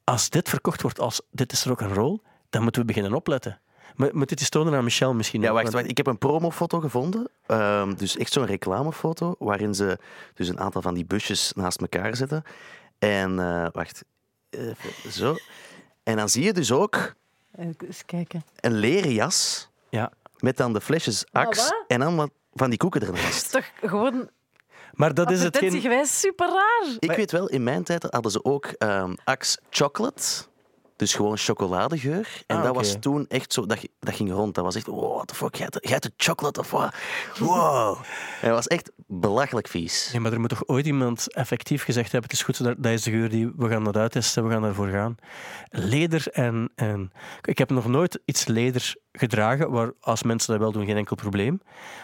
als dit verkocht wordt als dit is er ook een rol, dan moeten we beginnen opletten. Mo- Moet dit eens tonen aan Michel misschien? Ja, wacht, wacht. Ik heb een promofoto gevonden. Ehm, dus echt zo'n reclamefoto, waarin ze dus een aantal van die busjes naast elkaar zetten. En eh, wacht, even zo. En dan zie je dus ook Eens kijken. een leren jas Ja. met dan de flesjes Axe wat? en dan wat van die koeken Dat is ernaast. toch gewoon Maar dat is hetgeen... advertentiegewijs super raar. Ik weet wel, in mijn tijd hadden ze ook ehm Axe Chocolate. Dus gewoon chocoladegeur. En Ah, dat was toen echt zo, dat, dat ging rond. Dat was echt, wow, what the fuck, jij hebt- de chocolate of wat? Wow. En dat was echt belachelijk vies. Nee, maar er moet toch ooit iemand effectief gezegd hebben: het is goed, dat, dat is de geur die we gaan dat uittesten, we gaan ervoor gaan. Leder en, en. Ik heb nog nooit iets leder gedragen, waar als mensen dat wel doen, geen enkel probleem.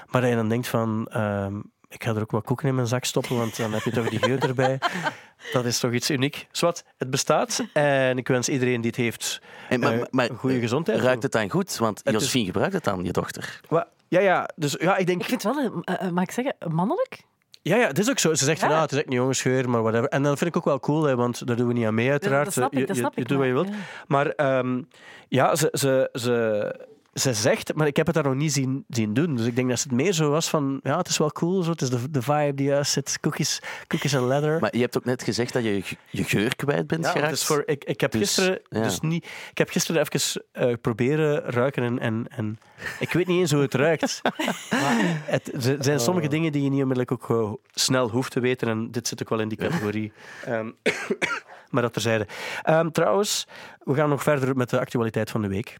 Maar dat je dan denkt van. ehm, ik ga er ook wat koeken in mijn zak stoppen, want dan heb je toch die geur erbij. Dat is toch iets uniek. Zwat, het bestaat en ik wens iedereen die het heeft En, maar, eh, maar, maar een goede gezondheid. ruikt het dan goed? Want Het is- gebruikt het dan, je dochter. Ja, ja, dus ja, ik denk. Ik vind het wel, eh, eh, mag ik zeggen, mannelijk? Ja, ja, het is ook zo. Ze zegt van, Ja. ah, het is echt een jongensgeur, maar whatever. En dat vind ik ook wel cool, hè, want daar doen we niet aan mee, uiteraard. dat snap ik, je, doet wat je wilt. ja. Maar ehm, ja, ze, ze, ze, ze zegt, maar ik heb het daar nog niet zien, zien doen. Dus ik denk dat het meer zo was van, ja, het is wel cool, zo. het is de, de vibe die juist zit, cookies, cookies en leather. Maar je hebt ook net gezegd dat je je, geur kwijt bent ja, geraakt. voor, ik, ik, heb Dus, gisteren, ja. dus niet, ik heb gisteren even eh, proberen ruiken en, en, en ik weet niet eens hoe het ruikt. maar het, er zijn sommige dingen die je niet onmiddellijk ook eh, snel hoeft te weten en dit zit ook wel in die categorie. Ehm, maar dat terzijde. Ehm, trouwens, we gaan nog verder met de actualiteit van de week.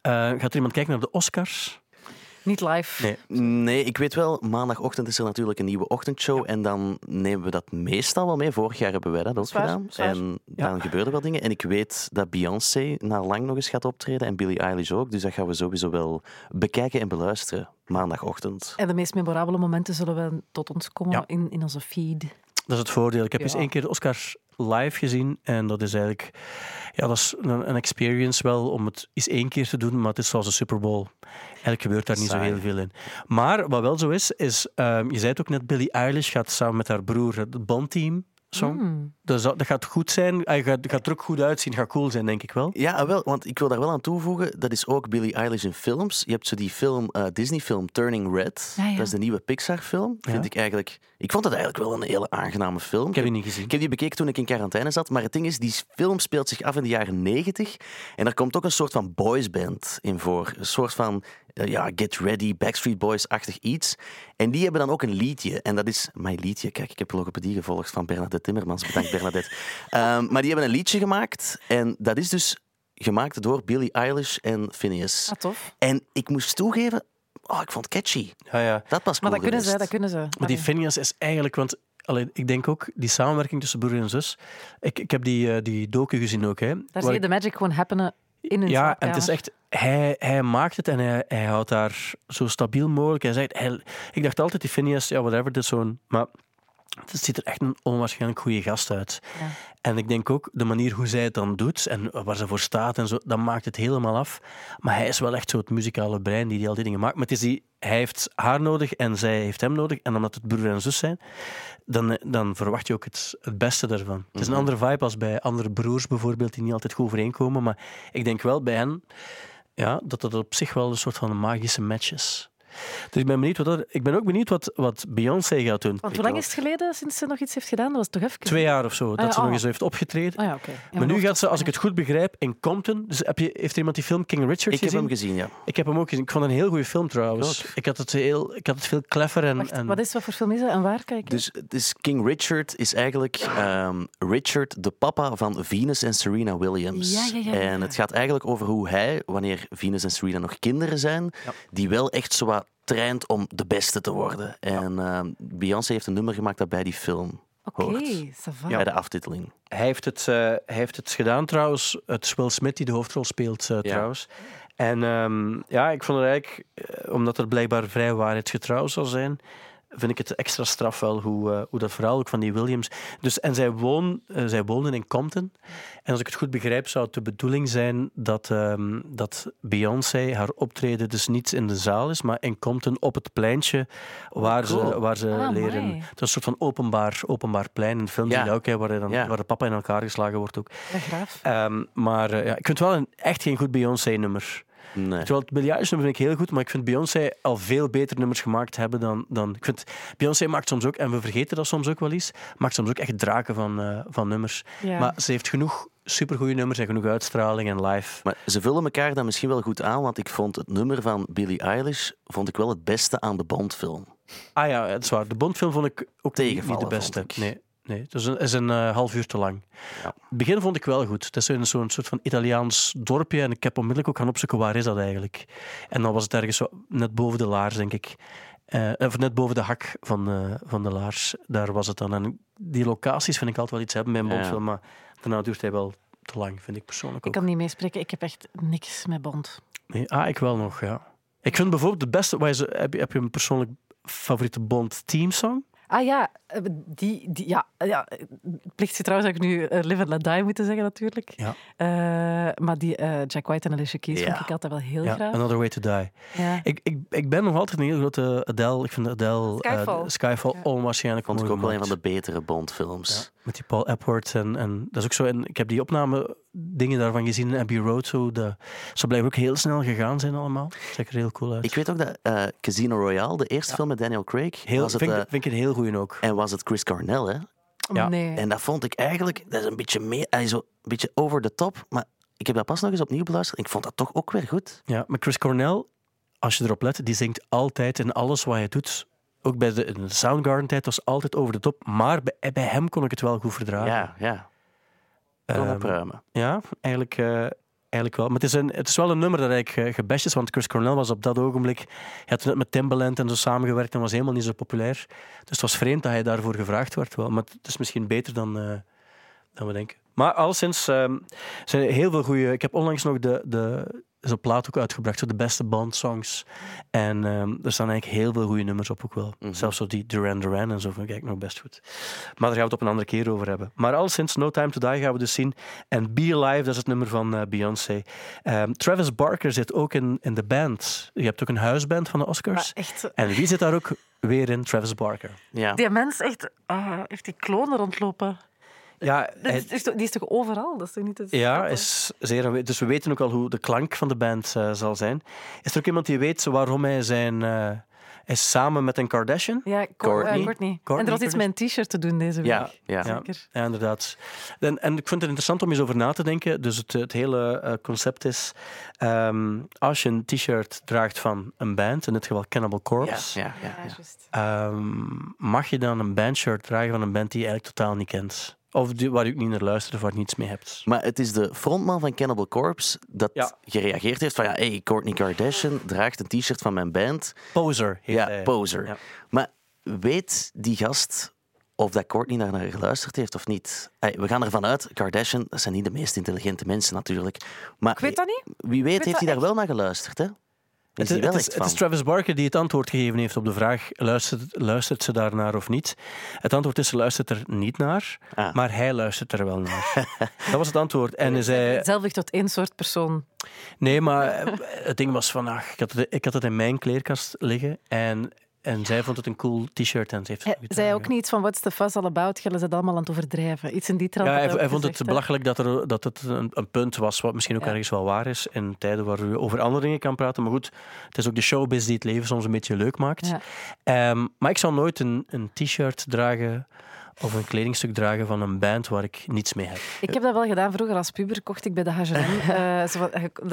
Eh, gaat er iemand kijken naar de Oscars? Niet live. Nee. Nee, ik weet wel, maandagochtend is er natuurlijk een nieuwe ochtendshow. En dan nemen we dat meestal wel mee. Vorig jaar hebben wij dat ook gedaan. zwaar. En dan gebeuren wel dingen. En ik weet dat Beyoncé na lang nog eens gaat optreden. En Billie Eilish ook. Dus dat gaan we sowieso wel bekijken en beluisteren. Maandagochtend. En de meest memorabele momenten zullen we tot ons komen Ja. in, in onze feed. Dat is het voordeel. Ik heb Ja. eens één keer de Oscars live gezien en dat is eigenlijk ja, dat is een, een experience wel om het eens één keer te doen, maar het is zoals een Super Bowl. Eigenlijk gebeurt daar niet zo heel veel in. Maar wat wel zo is, is ehm, je zei het ook net, Billie Eilish gaat samen met haar broer het bandteam song. Hmm. Dus dat, dat gaat goed zijn. Hij gaat, gaat er ook goed uitzien, gaat cool zijn, denk ik wel. Ja, wel, want ik wil daar wel aan toevoegen. Dat is ook Billie Eilish in films. Je hebt zo die film, eh, Disney-film Turning Red. Ja, ja. Dat is de nieuwe Pixar-film. Ja. Vind ik eigenlijk. Ik vond het eigenlijk wel een hele aangename film. Ik heb die niet gezien. Ik heb die bekeken toen ik in quarantaine zat. Maar het ding is, die film speelt zich af in de jaren negentig. En er komt ook een soort van boysband in voor. Een soort van ja, Get Ready, Backstreet Boys-achtig iets. En die hebben dan ook een liedje. En dat is mijn liedje. Kijk, ik heb logopedie gevolgd van Bernadette Timmermans. Bedankt, Bernadette. Ehm, maar die hebben een liedje gemaakt. En dat is dus gemaakt door Billie Eilish en Phineas. Ah, tof. En ik moest toegeven, oh, ik vond het catchy. Ja, ja. Dat was cool Maar dat kunnen ze, dat kunnen ze. Maar die. Phineas is eigenlijk, want allee, ik denk ook, die samenwerking tussen broer en zus. Ik, ik heb die, eh, die docu gezien ook. Hè, Daar zie je ik- de magic gewoon happenen in Ja, en het is echt, hij, hij maakt het en hij, hij houdt daar zo stabiel mogelijk. Hij zegt, hij, ik dacht altijd, die Phineas, ja, whatever, dit is zo'n. Maar het ziet er echt een onwaarschijnlijk goede gast uit. Ja. En ik denk ook de manier hoe zij het dan doet en waar ze voor staat en zo, dat maakt het helemaal af. Maar hij is wel echt zo het muzikale brein die, die al die dingen maakt. Maar het is die, hij heeft haar nodig en zij heeft hem nodig. En omdat het broer en zus zijn, dan, dan verwacht je ook het, het beste daarvan. Het is een andere vibe als bij andere broers bijvoorbeeld, die niet altijd goed overeenkomen. Maar ik denk wel bij hen ja, dat dat op zich wel een soort van magische match is. Dus ik ben, benieuwd wat dat, ik ben ook benieuwd wat, wat Beyoncé gaat doen. Want hoe lang is het geleden sinds ze nog iets heeft gedaan? Dat was toch even? Twee jaar of zo, dat ja, ze nog oh. eens heeft opgetreden. Ah ja, maar nu gaat ze, als ik het goed begrijp, in Compton. Dus heb je, heeft er iemand die film King Richard Ik heb gezien? hem gezien, ja. Ik heb hem ook gezien. Ik vond het een heel goede film trouwens. Ik. Ik had het, heel, ik had het veel clever en... Wacht, en wat, is, wat voor film is dat en waar kijken? Dus, dus King Richard is eigenlijk ehm, Richard, de papa van Venus en Serena Williams. Ja, ja, ja, ja, En het gaat eigenlijk over hoe hij, wanneer Venus en Serena nog kinderen zijn, Ja. die wel echt zo wat traint om de beste te worden. En ehm, Beyoncé heeft een nummer gemaakt dat bij die film Oké, hoort. va. Bij de aftiteling. Hij heeft, het, eh, hij heeft het gedaan trouwens. Het is Will Smith die de hoofdrol speelt eh, trouwens. En ehm, ja, ik vond het eigenlijk, omdat het blijkbaar vrij waarheidsgetrouw zal zijn, vind ik het extra straf wel hoe, eh, hoe dat verhaal ook van die Williams. Dus, en zij, woon, eh, zij woonden in Compton. En als ik het goed begrijp, zou het de bedoeling zijn dat, ehm, dat Beyoncé haar optreden dus niet in de zaal is, maar in Compton op het pleintje waar cool. ze, waar ze Ah, leren. amai. Het is een soort van openbaar, openbaar plein. In de film Ja. dat ook, hè, waar, hij dan, Ja. waar de papa in elkaar geslagen wordt ook. Ehm, maar eh, ja, ik vind het wel een, echt geen goed Beyoncé-nummer. Nee. Terwijl het Billie Eilish nummer vind ik heel goed, maar ik vind Beyoncé al veel beter nummers gemaakt hebben dan... dan ik vind, Beyoncé maakt soms ook, en we vergeten dat soms ook wel eens, maakt soms ook echt draken van, eh, van nummers. Ja. Maar ze heeft genoeg supergoeie nummers en genoeg uitstraling en live. Maar ze vullen elkaar dan misschien wel goed aan, want ik vond het nummer van Billie Eilish vond ik wel het beste aan de Bondfilm. Ah ja, het is waar. De Bondfilm vond ik ook niet, de beste. vond ik. Nee, nee, het is een, is een eh, half uur te lang. Ja. Het begin vond ik wel goed. Het is in zo'n soort van Italiaans dorpje en ik heb onmiddellijk ook gaan opzoeken waar is dat eigenlijk. En dan was het ergens zo net boven de laars, denk ik. Eh, of net boven de hak van, eh, van de laars. Daar was het dan. En die locaties vind ik altijd wel iets hebben bij een Ja. Bondfilm, maar daarna duurt hij wel te lang, vind ik persoonlijk Ik ook. kan niet meespreken. Ik heb echt niks met Bond. Nee, ah, ik wel nog, ja. Ik vind bijvoorbeeld de beste... Heb je, heb je een persoonlijk favoriete Bond teamsong? Ah ja, eh, die, die, ja, ja eh, plicht trouwens dat ik nu eh, Live and Let Die moeten zeggen natuurlijk. Ja. Eh, maar die eh, Jack White en Alicia Keys Ja. vond ik altijd wel heel Ja, graag. Another Way to Die. Ja. Ik, ik, ik ben nog altijd een heel grote Adele. Ik vind Adele... Skyfall. eh, Skyfall Ja. onwaarschijnlijk Vond ik ook wel een van de betere Bondfilms. Met die Paul Epworth en, en dat is ook zo. En ik heb die opname dingen daarvan gezien in Abbey Road. Zo, de, ze blijven ook heel snel gegaan zijn allemaal. Zeker heel cool uit. Ik weet ook dat eh, Casino Royale, de eerste film met Daniel Craig, heel, was het, vind, ik- eh, vind ik een heel goeie ook. en was het Chris Cornell, hè? Ja. Nee. En dat vond ik eigenlijk, dat is een beetje meer, zo een beetje over the top, maar ik heb dat pas nog eens opnieuw beluisterd. Ik vond dat toch ook weer goed. Ja, maar Chris Cornell, als je erop let, die zingt altijd in alles wat hij doet. Ook bij de, Soundgarden-tijd was altijd over de top. Maar bij, bij hem kon ik het wel goed verdragen. Ja, ja. Ehm. Ja, eigenlijk, eh, eigenlijk wel. Maar het is, een, het is wel een nummer dat eigenlijk eh, gebashed is, want Chris Cornell was op dat ogenblik... Hij had net met Timbaland en zo samengewerkt en was helemaal niet zo populair. Dus het was vreemd dat hij daarvoor gevraagd werd. Wel. Maar het is misschien beter dan, eh, dan we denken. Maar alleszins ehm zijn er heel veel goede... Ik heb onlangs nog de, de, zo'n plaat ook uitgebracht, zo de beste Bond-songs. En ehm, er staan eigenlijk heel veel goede nummers op ook wel. Mhm. Zelfs zo die Duran Duran en zo vind ik eigenlijk nog best goed. Maar daar gaan we het op een andere keer over hebben. Maar al sinds No Time To Die gaan we dus zien. En Be Alive, dat is het nummer van eh, Beyoncé. Ehm, Travis Barker zit ook in, in de band. Je hebt ook een huisband van de Oscars. Maar echt, En wie zit daar ook weer in? Travis Barker. Ja. die mens echt, ah, heeft die klonen rondlopen. Ja, Dat hij- is, is toch- die is toch overal? Dat is toch niet te Ja, is zeer. Dus we weten ook al hoe de klank van de band eh, zal zijn. Is er ook iemand die weet waarom hij zijn... eh, is samen met een Kardashian? Ja, Courtney. eh, Courtney. Courtney En er was iets met een t-shirt te doen deze week. Ja, ja. Zeker. Ja, inderdaad. En, en ik vind het interessant om eens over na te denken. Dus het, het hele eh, concept is... ehm, als je een t-shirt draagt van een band, in dit geval Cannibal Corpse... ja, ja, Ja, ehm, mag je dan een bandshirt dragen van een band die je eigenlijk totaal niet kent? Of die, waar je ook niet naar luistert of waar je niets mee hebt? Maar het is de frontman van Cannibal Corpse dat Ja. gereageerd heeft van ja, hey, Kourtney Kardashian draagt een t-shirt van mijn band. Poser heet Ja, hij. poser. Ja. Maar weet die gast of dat Courtney daar naar geluisterd heeft of niet? Hey, we gaan ervan uit, Kardashian, dat zijn niet de meest intelligente mensen natuurlijk. Maar Ik weet dat niet. wie weet weet heeft hij daar wel naar geluisterd, hè? Het, is, het? Travis Barker die het antwoord gegeven heeft op de vraag: luistert, luistert ze daarnaar of niet? Het antwoord is: ze luistert er niet naar, Ah. maar hij luistert er wel naar. dat was het antwoord. En hij zei: Zelf tot één soort persoon. Nee, maar het ding was van: ach, ik, had het, ik had het in mijn kleerkast liggen en en zij vond het een cool t-shirt en ze heeft het Hij gedragen. zei ook niet van what's the fuss all about, jullie zijn het allemaal aan het overdrijven. Iets in die trant. Ja, hij, vond het belachelijk dat, er, dat het een, een punt was, wat misschien ook Ja. ergens wel waar is, in tijden waar je over andere dingen kan praten. Maar goed, het is ook de showbiz die het leven soms een beetje leuk maakt. Ja. Ehm, maar ik zou nooit een, een t-shirt dragen of een kledingstuk dragen van een band waar ik niets mee heb. Ik heb dat wel gedaan vroeger als puber. Kocht ik bij de H&M. eh,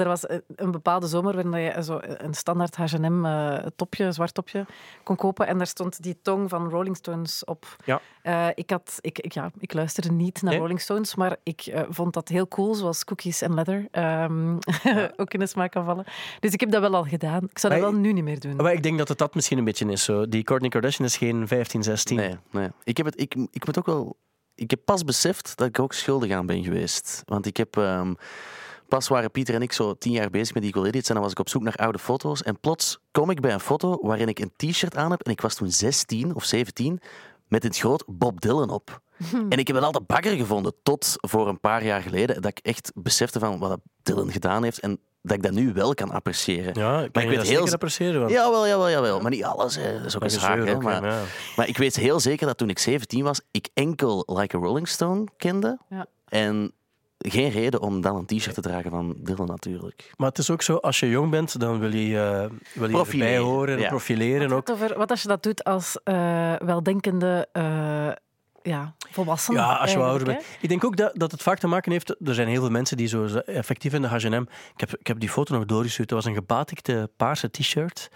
er was een- bepaalde zomer waarin je zo een standaard H&M eh, topje, zwart topje, kon kopen. En daar stond die tong van Rolling Stones op. Ja. Eh, ik, had, ik, ik, ja, ik luisterde niet naar Nee? Rolling Stones, maar ik vond dat heel cool, zoals cookies en leather ehm, ook in de smaak kan vallen. Dus ik heb dat wel al gedaan. Ik zou dat wel nu niet meer doen. Maar ik denk dat het dat misschien een beetje is. Zo. Die Kourtney Kardashian is geen 15, 16. Nee, nee. Ik, heb het, ik, ik moet ook wel... Ik heb pas beseft dat ik ook schuldig aan ben geweest. Want ik heb... ehm, pas waren Pieter en ik zo tien jaar bezig met Equal Idiots en dan was ik op zoek naar oude foto's. En plots kom ik bij een foto waarin ik een t-shirt aan heb en ik was toen 16 of 17 met het groot Bob Dylan op. En ik heb het altijd bakker gevonden tot voor een paar jaar geleden dat ik echt besefte van wat Dylan gedaan heeft en dat ik dat nu wel kan appreciëren. Ja, ik kan je weet dat heel- zeker appreciëren. Want Jawel, jawel, jawel. Maar niet alles. Hè. Dat is ook dat een zaak. ook, Maar, ja. maar ik weet heel zeker dat toen ik 17 was, ik enkel Like a Rolling Stone kende. Ja. En geen reden om dan een t-shirt te dragen van Dylan natuurlijk. Maar het is ook zo, als je jong bent, dan wil je eh wil je Profileren, erbij horen en ja. profileren ook. Wat, over, wat als je dat doet als eh, weldenkende eh, ja, volwassene? Ja, als je ouder bent. Ik denk ook dat, dat het vaak te maken heeft... Er zijn heel veel mensen die zo effectief in de H&M... Ik heb, ik heb die foto nog doorgestuurd. Het was een gebatikte paarse t-shirt.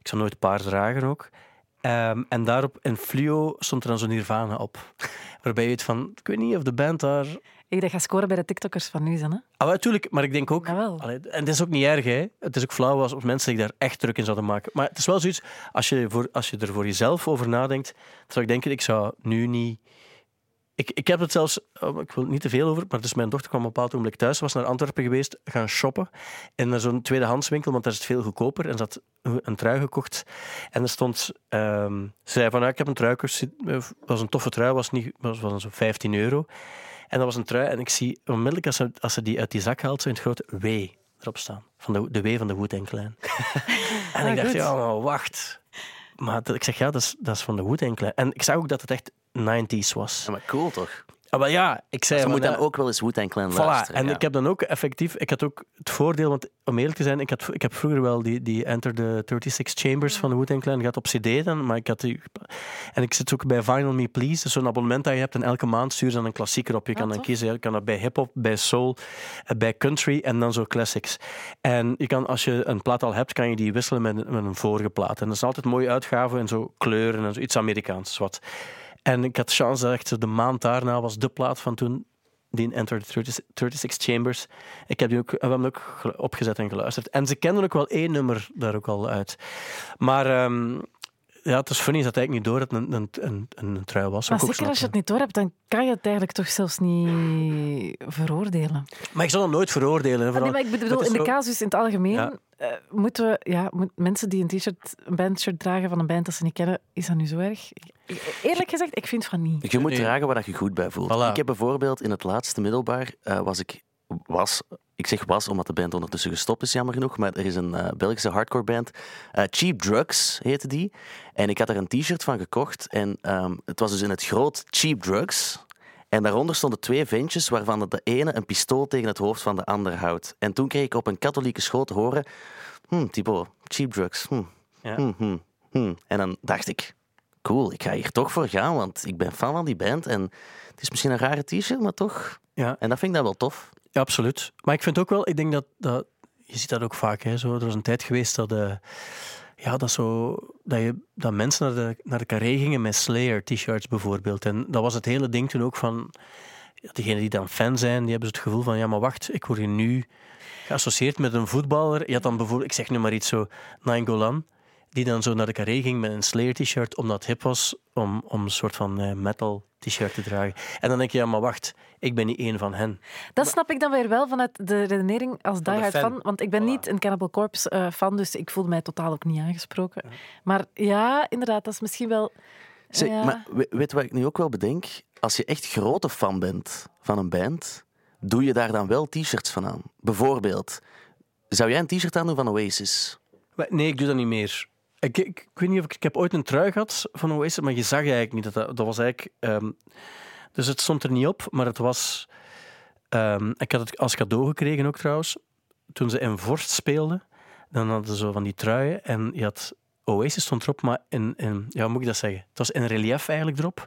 Ik zou nooit paars dragen ook. Ehm, en daarop in fluo stond er dan zo'n Nirvana op. Waarbij je weet van... Ik weet niet of de band daar... Ik dat ga scoren bij de TikTokkers van nu, zijn, hè? Ah, natuurlijk, maar ik denk ook... Allee, en het is ook niet erg, hè. Het is ook flauw als mensen zich daar echt druk in zouden maken. Maar het is wel zoiets... Als je, voor, als je er voor jezelf over nadenkt, dan zou ik denken, ik zou nu niet... Ik, ik heb het zelfs... oh, Ik wil niet te veel over, maar dus mijn dochter kwam op een bepaald moment thuis, was naar Antwerpen geweest, gaan shoppen. En naar zo'n tweedehandswinkel, want daar is het veel goedkoper. En ze had een trui gekocht. En er stond... ehm, ze zei van, ah, ik heb een trui gekocht. Het was een toffe trui, was, niet, was, was zo'n 15 euro. En dat was een trui. En ik zie onmiddellijk als ze, als ze die uit die zak haalt, zo in het grote W erop staan. Van de, de W van de Wu-Tang Clan. en ik Ah, dacht, goed. ja, maar wacht. Maar dat- ik zeg, ja, dat is, dat is van de Wu-Tang Clan. En ik zag ook dat het echt 90s was. Ja, maar cool toch? Ah, maar ja, ik zei... Ze moet dan ja, ook wel eens Wu-Tang Clan Voilà, luisteren. en ja. ik heb dan ook effectief, ik had ook het voordeel, want om eerlijk te zijn, ik, had, ik heb vroeger wel die, die Enter the 36 Chambers van de Wu-Tang Clan gehad op CD dan, maar ik had die, en ik zit ook bij Vinyl Me Please, dus zo'n abonnement dat je hebt en elke maand stuur je dan een klassieker op. Je Ah, kan dan tof. kiezen, je kan dat bij hip-hop, bij soul, eh, bij country en dan zo classics. En je kan, als je een plaat al hebt, kan je die wisselen met, met een vorige plaat. En dat is altijd mooie uitgave en zo kleuren en zo, iets Amerikaans, wat. En ik had de chance dat echt de maand daarna was de plaat van toen, die Enter the 30 36 Chambers. Ik heb die ook, we hebben ook opgezet en geluisterd. En ze kenden ook wel één nummer daar ook al uit. Maar ehm, ja, het is funny dat hij eigenlijk niet door dat het een, een, een, een trui was. Maar zeker als je het niet door hebt, dan kan je het eigenlijk toch zelfs niet veroordelen. Maar ik zal hem nooit veroordelen. Ah, vooral- nee, maar ik bedoel, het in de casus in het algemeen, Ja. Eh, moeten we, ja, moet, mensen die een t-shirt, een bandshirt dragen van een band dat ze niet kennen, is dat nu zo erg? Eerlijk gezegd, ik vind van niet. Je moet Nee. dragen waar je goed bij voelt. Voilà. Ik heb bijvoorbeeld in het laatste middelbaar eh, was ik was ik zeg was omdat de band ondertussen gestopt is jammer genoeg, maar er is een eh, Belgische hardcore band, eh, Cheap Drugs heette die, en ik had er een t-shirt van gekocht en ehm, het was dus in het groot Cheap Drugs. En daaronder stonden twee ventjes waarvan de ene een pistool tegen het hoofd van de ander houdt. En toen kreeg ik op een katholieke school te horen, hm, Thibaut, cheap drugs, hm, Ja. hm, hm, hm. En dan dacht ik, cool, ik ga hier toch voor gaan, want ik ben fan van die band. En het is misschien een rare t-shirt, maar toch. Ja. En dat vind ik dan wel tof. Ja, absoluut. Maar ik vind ook wel, ik denk dat, dat je ziet dat ook vaak. Hè, zo, er was een tijd geweest dat, eh, ja, dat, zo, dat, je, dat mensen naar de, naar de carré gingen met Slayer-t-shirts bijvoorbeeld. En dat was het hele ding toen ook van, ja, degenen die dan fan zijn, die hebben het gevoel van, ja, maar wacht, ik word hier nu geassocieerd met een voetballer. Je had dan bijvoorbeeld, ik zeg nu maar iets zo, Nainggolan, die dan zo naar de carré ging met een Slayer-t-shirt, omdat het hip was om, om een soort van eh, metal t-shirt te dragen. En dan denk je, ja, maar wacht, ik ben niet één van hen. Dat snap ik dan weer wel vanuit de redenering als fan. fan. Want ik ben Voilà. niet een Cannibal Corpse eh, fan, dus ik voelde mij totaal ook niet aangesproken. Maar ja, inderdaad, dat is misschien wel... Zeg, ja. Maar we- weet wat ik nu ook wel bedenk? Als je echt grote fan bent van een band, doe je daar dan wel t-shirts van aan. Bijvoorbeeld, zou jij een t-shirt aandoen van Oasis? Nee, ik doe dat niet meer. Ik, ik, weet niet of ik... Heb ooit een trui gehad van Oasis, maar je zag eigenlijk niet dat dat... Dat was eigenlijk... ehm, dus het stond er niet op, maar het was... ehm, ik had het als cadeau gekregen ook trouwens. Toen ze in Vorst speelden, dan hadden ze zo van die truien en je had... Oasis stond erop, maar in, in... Ja, hoe moet ik dat zeggen? Het was in relief eigenlijk erop.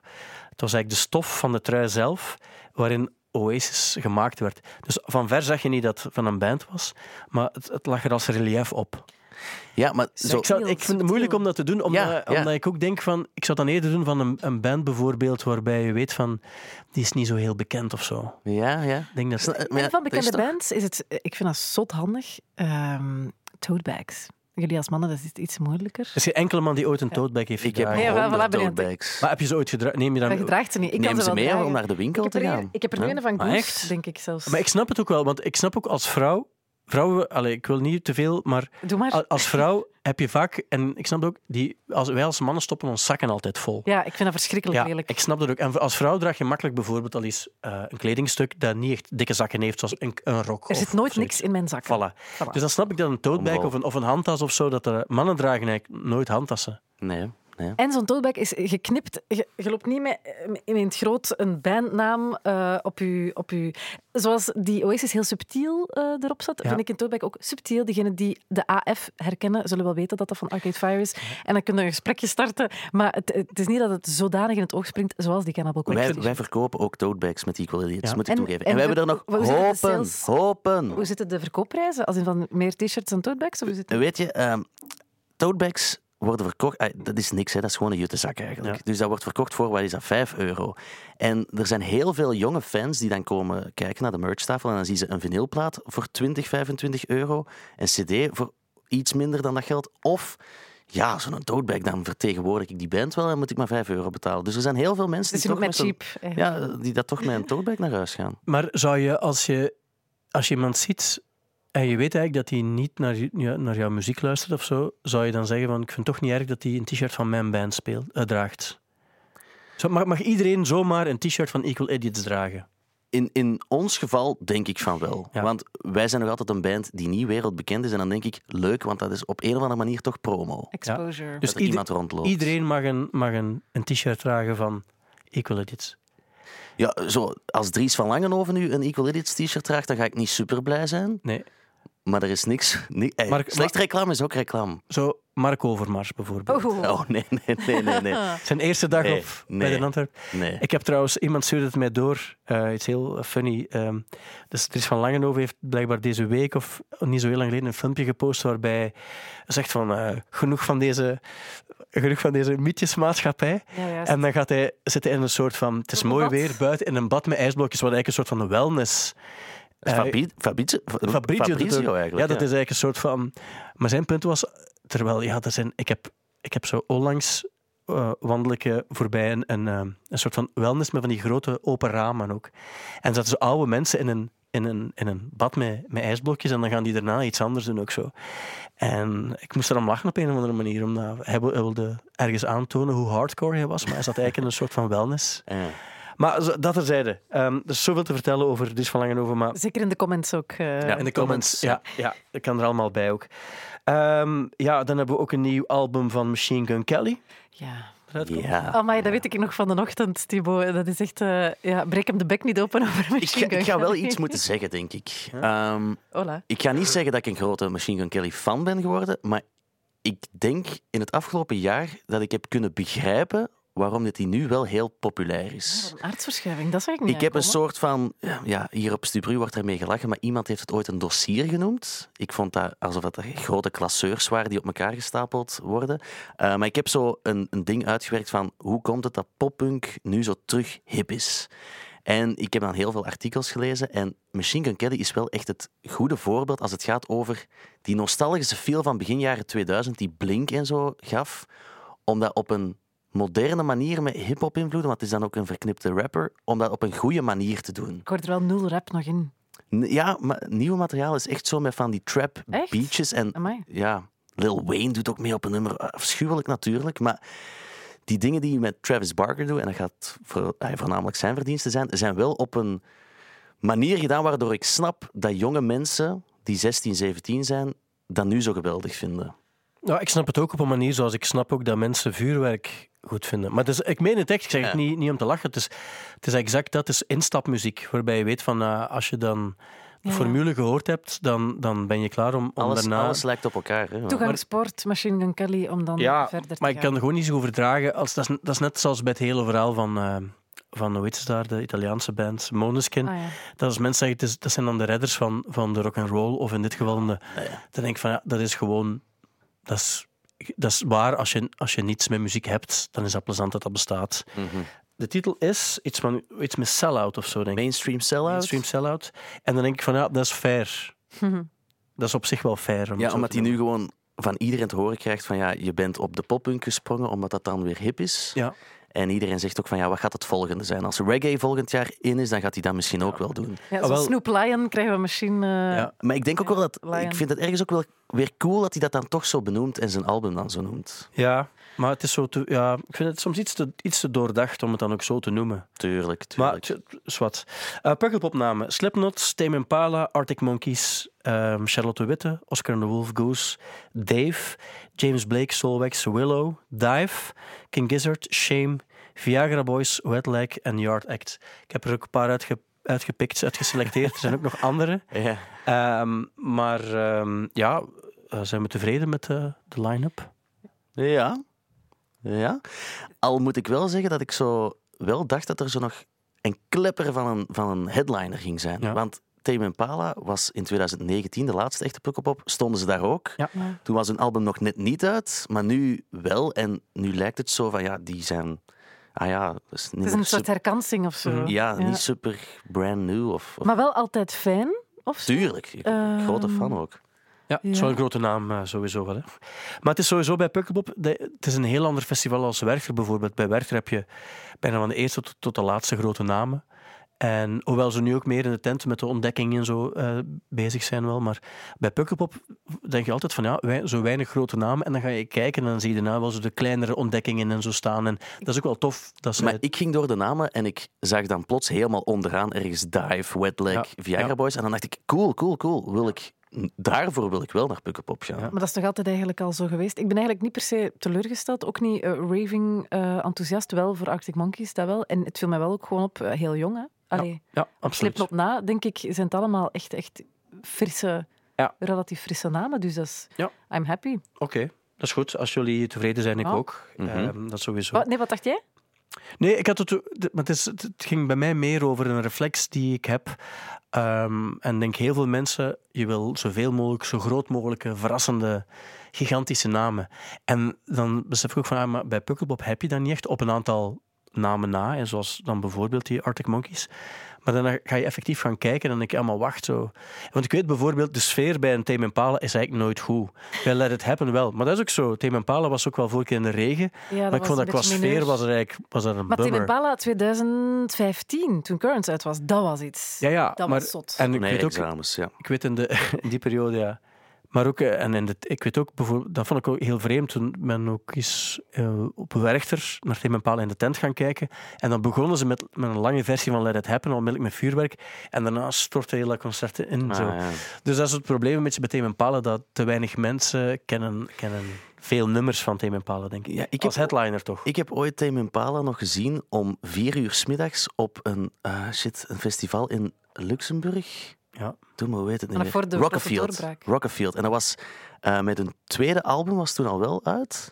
Het was eigenlijk de stof van de trui zelf, waarin Oasis gemaakt werd. Dus van ver zag je niet dat het van een band was, maar het, het lag er als relief op. Ja, maar zo, Ik, zou, ik vind het moeilijk om dat te doen, omdat, Ja, ja. omdat ik ook denk van... Ik zou dan eerder doen van een, een band bijvoorbeeld, waarbij je weet van... Die is niet zo heel bekend of zo. ja, ja. Ik denk dat... Maar ja, van er is bekende bands is het, ik vind dat zot handig, ehm tote bags. Jullie als mannen, dat is iets moeilijker. Er is geen enkele man die ooit een tote bag heeft Ik heb gedragen. Ja, wel, honderd voilà, ben je- tote bags. Maar heb je ze ooit gedragen? Neem je dan... Dat gedraagt ze niet. Ik Neem kan ze mee dragen. om naar de winkel heb te er, gaan. een, ik heb er nu Ja. een van Goose, echt? denk ik zelfs. Maar ik snap het ook wel, want ik snap ook als vrouw... Vrouwen, allee, ik wil niet te veel, maar Doe maar. a- als vrouw heb je vaak... En ik snap het ook, die, als, wij als mannen stoppen ons zakken altijd vol. Ja, ik vind dat verschrikkelijk Ja, lelijk. ik snap dat ook. En als vrouw draag je makkelijk bijvoorbeeld al eens eh, een kledingstuk dat niet echt dikke zakken heeft, zoals een, een rok. Er of- zit nooit zoiets. niks in mijn zakken. Voilà. Voilà. Dus dan snap ik dat een tote bag of een, of een handtas of zo, dat er, mannen dragen eigenlijk nooit handtassen. Nee, nee. En zo'n tote bag is geknipt. Je, je loopt niet met, in het groot een bandnaam eh, op, je, op je... Zoals die Oasis heel subtiel eh, erop zat, Ja. vind ik een tote bag ook subtiel. Diegenen die de AF herkennen, zullen wel weten dat dat van Arcade Fire is. En dan kun je een gesprekje starten. Maar het, het is niet dat het zodanig in het oog springt, zoals die Cannibal Corpse. Wij, wij verkopen ook tote bags met Equal Idiots, Ja. moet ik En- toegeven. en En we hebben er nog hopen, sales? hopen. Hoe zitten de verkoopprijzen? Als in van meer t-shirts dan tote bags? Of hoe zit het? Weet je, ehm tote bags worden verkocht... ah, dat is niks, hè, dat is gewoon een juttezak eigenlijk. Ja. Dus dat wordt verkocht voor, wat is dat, 5 euro. En er zijn heel veel jonge fans die dan komen kijken naar de merchtafel en dan zien ze een vinylplaat voor 20, 25 euro, een cd voor iets minder dan dat geld, of... Ja, zo'n tote bag, dan vertegenwoordig ik die band wel en moet ik maar 5 euro betalen. Dus er zijn heel veel mensen die, toch met cheap. ja, die dat toch met een tote bag naar huis gaan. Maar zou je, als je, als je iemand ziet en je weet eigenlijk dat hij niet naar, naar jouw muziek luistert of zo, zou je dan zeggen van, ik vind het toch niet erg dat hij een t-shirt van mijn band speelt, eh, draagt? Zo, mag, mag iedereen zomaar een t-shirt van Equal Idiots dragen? In, in ons geval denk ik van wel. Ja. Want wij zijn nog altijd een band die niet wereldbekend is. En dan denk ik, leuk, want dat is op een of andere manier toch promo. Exposure. Dus dat er ieder- iemand rondloopt. Iedereen mag een, mag een, een t-shirt dragen van Equal Idiots. Ja, zo, als Dries van Langenhoven nu een Equal Idiots t-shirt draagt, dan ga ik niet super blij zijn. Nee, Maar er is niks... ni- slecht reclame is ook reclame. zo Mark Overmars bijvoorbeeld. Oh. Oh, nee, nee, nee, nee. nee. Zijn eerste dag Nee, op bij de Antwerp. nee. Ik heb trouwens, iemand stuurde het mij door, eh iets heel funny. ehm dus Dries van Langenhoven heeft blijkbaar deze week, of niet zo heel lang geleden, een filmpje gepost waarbij hij zegt van eh, genoeg van deze, genoeg van deze mietjesmaatschappij. Ja. En dan gaat hij zitten in een soort van, het is mooi weer, buiten in een bad met ijsblokjes, wat eigenlijk een soort van wellness... Fabrizio, Fabrizio, Fabrizio eigenlijk. Ja, dat is eigenlijk een soort van... Maar zijn punt was, terwijl, ja, er zijn, ik, heb, ik heb zo onlangs wandel ik eh, voorbij een, een, eh, een soort van wellness met van die grote open ramen ook. En zaten zo oude mensen in een, in een, in een bad met, met ijsblokjes en dan gaan die daarna iets anders doen ook zo. En ik moest erom lachen op een of andere manier, omdat hij wilde ergens aantonen hoe hardcore hij was, maar hij zat eigenlijk in een soort van wellness. Ja. Maar dat terzijde. Ehm er is zoveel te vertellen over Dries van Langenhoven, maar Zeker in de comments ook. eh, Ja, in de comments. comments, Ja, ja, dat kan er allemaal bij ook. Ehm, ja, dan hebben we ook een nieuw album van Machine Gun Kelly. ja. Ja. Amai, dat weet ik nog van de ochtend, Thibaut. Dat is echt... eh, ja, breek hem de bek niet open over Ik, Machine ga, Gun ik ga wel Kelly. iets moeten zeggen, denk ik. Ehm, Hola. Ik ga niet zeggen dat ik een grote Machine Gun Kelly fan ben geworden, maar ik denk in het afgelopen jaar dat ik heb kunnen begrijpen waarom dit die nu wel heel populair is. Wat een aardsverschuiving, dat zag ik niet Ik heb een soort van, ja, hier op Stubru wordt ermee gelachen, maar iemand heeft het ooit een dossier genoemd. Ik vond dat alsof het grote klasseurs waren die op elkaar gestapeld worden. Eh, maar ik heb zo een, een ding uitgewerkt van hoe komt het dat poppunk nu zo terug hip is. En ik heb dan heel veel artikels gelezen en Machine Gun Kelly is wel echt het goede voorbeeld als het gaat over die nostalgische feel van begin jaren 2000 die Blink en zo gaf, om dat op een moderne manier met hip-hop invloeden, want het is dan ook een verknipte rapper, om dat op een goede manier te doen. Ik hoor er wel nul rap nog in. N- Ja, maar nieuwe materiaal is echt zo met van die trap Echt? beaches en Amai. ja, Lil Wayne doet ook mee op een nummer, afschuwelijk natuurlijk, maar die dingen die je met Travis Barker doet, en dat gaat voor, eh, voornamelijk zijn verdiensten zijn, zijn wel op een manier gedaan waardoor ik snap dat jonge mensen die 16, 17 zijn, dat nu zo geweldig vinden. Nou, ik snap het ook op een manier zoals ik snap ook dat mensen vuurwerk goed vinden. Maar dus, ik meen het echt, ik zeg het niet, niet om te lachen. Het is, het is exact dat, het is instapmuziek. Waarbij je weet van, eh, als je dan de Ja. formule gehoord hebt, dan, dan ben je klaar om, om Alles, daarna... alles lijkt op elkaar. Hè? Toegangspoort, Machine Gun Kelly, om dan Ja, verder te maar ik kan er gewoon niet zo over dragen. Als, dat, is, dat is net zoals bij het hele verhaal van... eh, van, hoe heet ze daar, de Italiaanse band, Måneskin. Ah, ja. Dat als mensen zeggen, dat zijn dan de redders van, van de rock and roll of in dit geval de, dan denk ik van, ja, dat is gewoon... Dat is, dat is waar, als je, als je niets met muziek hebt, dan is dat plezant dat dat bestaat. Mhm. De titel is iets, van, iets met sell-out of zo, denk ik. Mainstream sellout. Mainstream sell-out. En dan denk ik van, ja, dat is fair. Dat is op zich wel fair. om Ja, omdat hij nu gewoon van iedereen te horen krijgt van ja, je bent op de poppunk gesprongen omdat dat dan weer hip is. Ja. En iedereen zegt ook van ja, wat gaat het volgende zijn? Als reggae volgend jaar in is, dan gaat hij dat misschien ook wel doen. Ja, Ah, Snoop Lion krijgen we misschien... eh, Ja. Maar ik denk ook wel dat, Lion. ik vind het ergens ook wel weer cool dat hij dat dan toch zo benoemt en zijn album dan zo noemt. Ja, maar het is zo te, ja, ik vind het soms iets te, iets te doordacht om het dan ook zo te noemen. Tuurlijk, Maar tuurlijk. het is wat. Uh, Pukkelpopnamen. Slipknot, Tame Impala, Arctic Monkeys, ehm, Charlotte de Witte, Oscar the Wolf Goose, Dave, James Blake, Solwax, Willow, Dive, King Gizzard, Shame, Viagra Boys, Wet Leg en Yard Act. Ik heb er ook een paar uitge, uitgepikt, uitgeselecteerd. Er zijn ook nog andere. Ja. Ehm, maar ehm, ja, eh, zijn we tevreden met de, de line-up? Ja. ja. Al moet ik wel zeggen dat ik zo wel dacht dat er zo nog een klepper van een, van een headliner ging zijn. Ja. Want Tame Impala was in 2019 de laatste echte Pukkelpop. Stonden ze daar ook. Ja. Toen was hun album nog net niet uit, maar nu wel. En nu lijkt het zo van, ja, die zijn... Ah ja, dat is niet Het is een soort herkansing of zo. Ja, Ja. niet super brand new. Of, of- Maar wel altijd fijn, of zo? Tuurlijk, ik ben een grote Ehm, fan ook. Ja, het is Ja. wel een grote naam eh, sowieso wel. Hè. Maar het is sowieso bij Pukkelpop, het is een heel ander festival als Werchter bijvoorbeeld. Bij Werchter heb je bijna van de eerste tot de laatste grote namen. En hoewel ze nu ook meer in de tent met de ontdekking en zo eh, bezig zijn wel, maar bij Pukkelpop denk je altijd van ja, wij, zo weinig grote namen. En dan ga je kijken en dan zie je daarna wel zo de kleinere ontdekkingen en zo staan. En dat is ook wel tof. Dat ze, Maar ik ging door de namen en ik zag dan plots helemaal onderaan ergens Dive, Wet Leg, Ja, Viagra ja. Boys. En dan dacht ik, cool, cool, cool. Wil ik, daarvoor wil ik wel naar Pukkelpop gaan. Ja. Maar dat is toch altijd eigenlijk al zo geweest. Ik ben eigenlijk niet per se teleurgesteld, ook niet eh, raving eh, enthousiast, wel voor Arctic Monkeys, dat wel. En het viel mij wel ook gewoon op, heel jong, hè. Allee, ja, absoluut. Slipknot na, denk ik, zijn het allemaal echt, echt frisse, Ja. relatief frisse namen. Dus dat is, Ja. I'm happy. Oké, dat is goed. Als jullie tevreden zijn, ik Ja. ook. Mhm. Ehm, dat sowieso. Wat, nee, wat dacht jij? Nee, ik had het, maar het, is, het ging bij mij meer over een reflex die ik heb. Ehm, en ik denk heel veel mensen, je wil zoveel mogelijk, zo groot mogelijke, verrassende, gigantische namen. En dan besef ik ook van, ah, maar bij Pukkelpop heb je dat niet echt op een aantal namen na, en zoals dan bijvoorbeeld die Arctic Monkeys. Maar dan ga je effectief gaan kijken en dan denk je, allemaal wacht zo. Want ik weet bijvoorbeeld, de sfeer bij een Tame Impala is eigenlijk nooit goed. Bij Let It Happen wel, maar dat is ook zo. Tame Impala was ook wel vorige keer in de regen, Ja, maar ik vond dat qua sfeer was er eigenlijk was er een Maar Tame bummer. Impala 2015, toen Currents uit was, dat was iets. Ja, ja, Dat maar, was zot. En ik Nee, weet ook, examens, ja. ik weet in, de, in die periode, ja. Maar ook, eh, en in de, ik weet ook bijvoorbeeld, dat vond ik ook heel vreemd toen men ook eens eh, op Werchter naar Tame Impala in de tent gaan kijken. En dan begonnen ze met, met een lange versie van Let It Happen, onmiddellijk met vuurwerk. En daarna stortte heel dat concert in. Ah, zo. ja. Dus dat is het probleem een beetje bij Tame Impala, dat te weinig mensen kennen, kennen veel nummers van Tame Impala, denk ik. Ja, ik Als heb- headliner toch? Ik heb ooit Tame Impala nog gezien om vier uur 's middags op een, ah, shit, een festival in Luxemburg. Ja. Doe maar, hoe heet het niet meer? Rockefield. Rockefield. En dat was eh, met een tweede album, was toen al wel uit.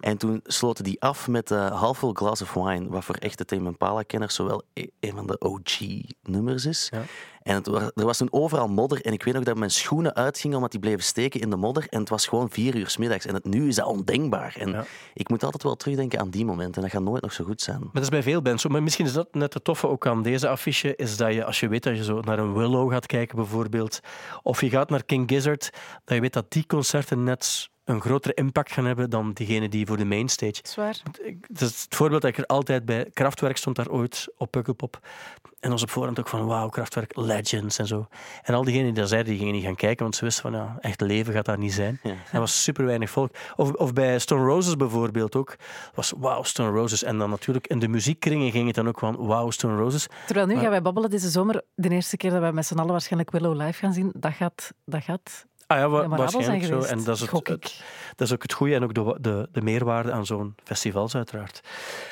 En toen sloten die af met uh, Half Full Glass of Wine, wat voor echte Tame Impala-kenners zowel e- een van de OG-nummers is. Ja. En er was toen overal modder en ik weet nog dat mijn schoenen uitgingen omdat die bleven steken in de modder. En het was gewoon vier uur 's middags. En het, nu is dat ondenkbaar. En Ja. ik moet altijd wel terugdenken aan die momenten. En dat gaat nooit nog zo goed zijn. Maar dat is bij veel bands zo. Maar misschien is dat net het toffe ook aan deze affiche, is dat je, als je weet dat je zo naar een Willow gaat kijken bijvoorbeeld, of je gaat naar King Gizzard, dat je weet dat die concerten net een grotere impact gaan hebben dan diegene die voor de mainstage. Zwaar. Is het voorbeeld dat ik er altijd bij... Kraftwerk stond daar ooit op Pukkelpop. En ons op voorhand ook van, wauw, Kraftwerk, legends en zo. En al diegenen die dat zeiden, die gingen niet gaan kijken, want ze wisten van, ja, echt leven gaat daar niet zijn. Ja. Er was super weinig volk. Of, of bij Stone Roses bijvoorbeeld ook. was wauw, Stone Roses. En dan natuurlijk in de muziekkringen ging het dan ook van, wauw, Stone Roses. Terwijl nu Maar- gaan wij babbelen deze zomer. De eerste keer dat wij met z'n allen waarschijnlijk Willow live gaan zien, dat gaat, dat gaat Ah ja, wa- waarschijnlijk zo. En dat is, het, dat is ook het goede en ook de, de, de meerwaarde aan zo'n festivals, uiteraard.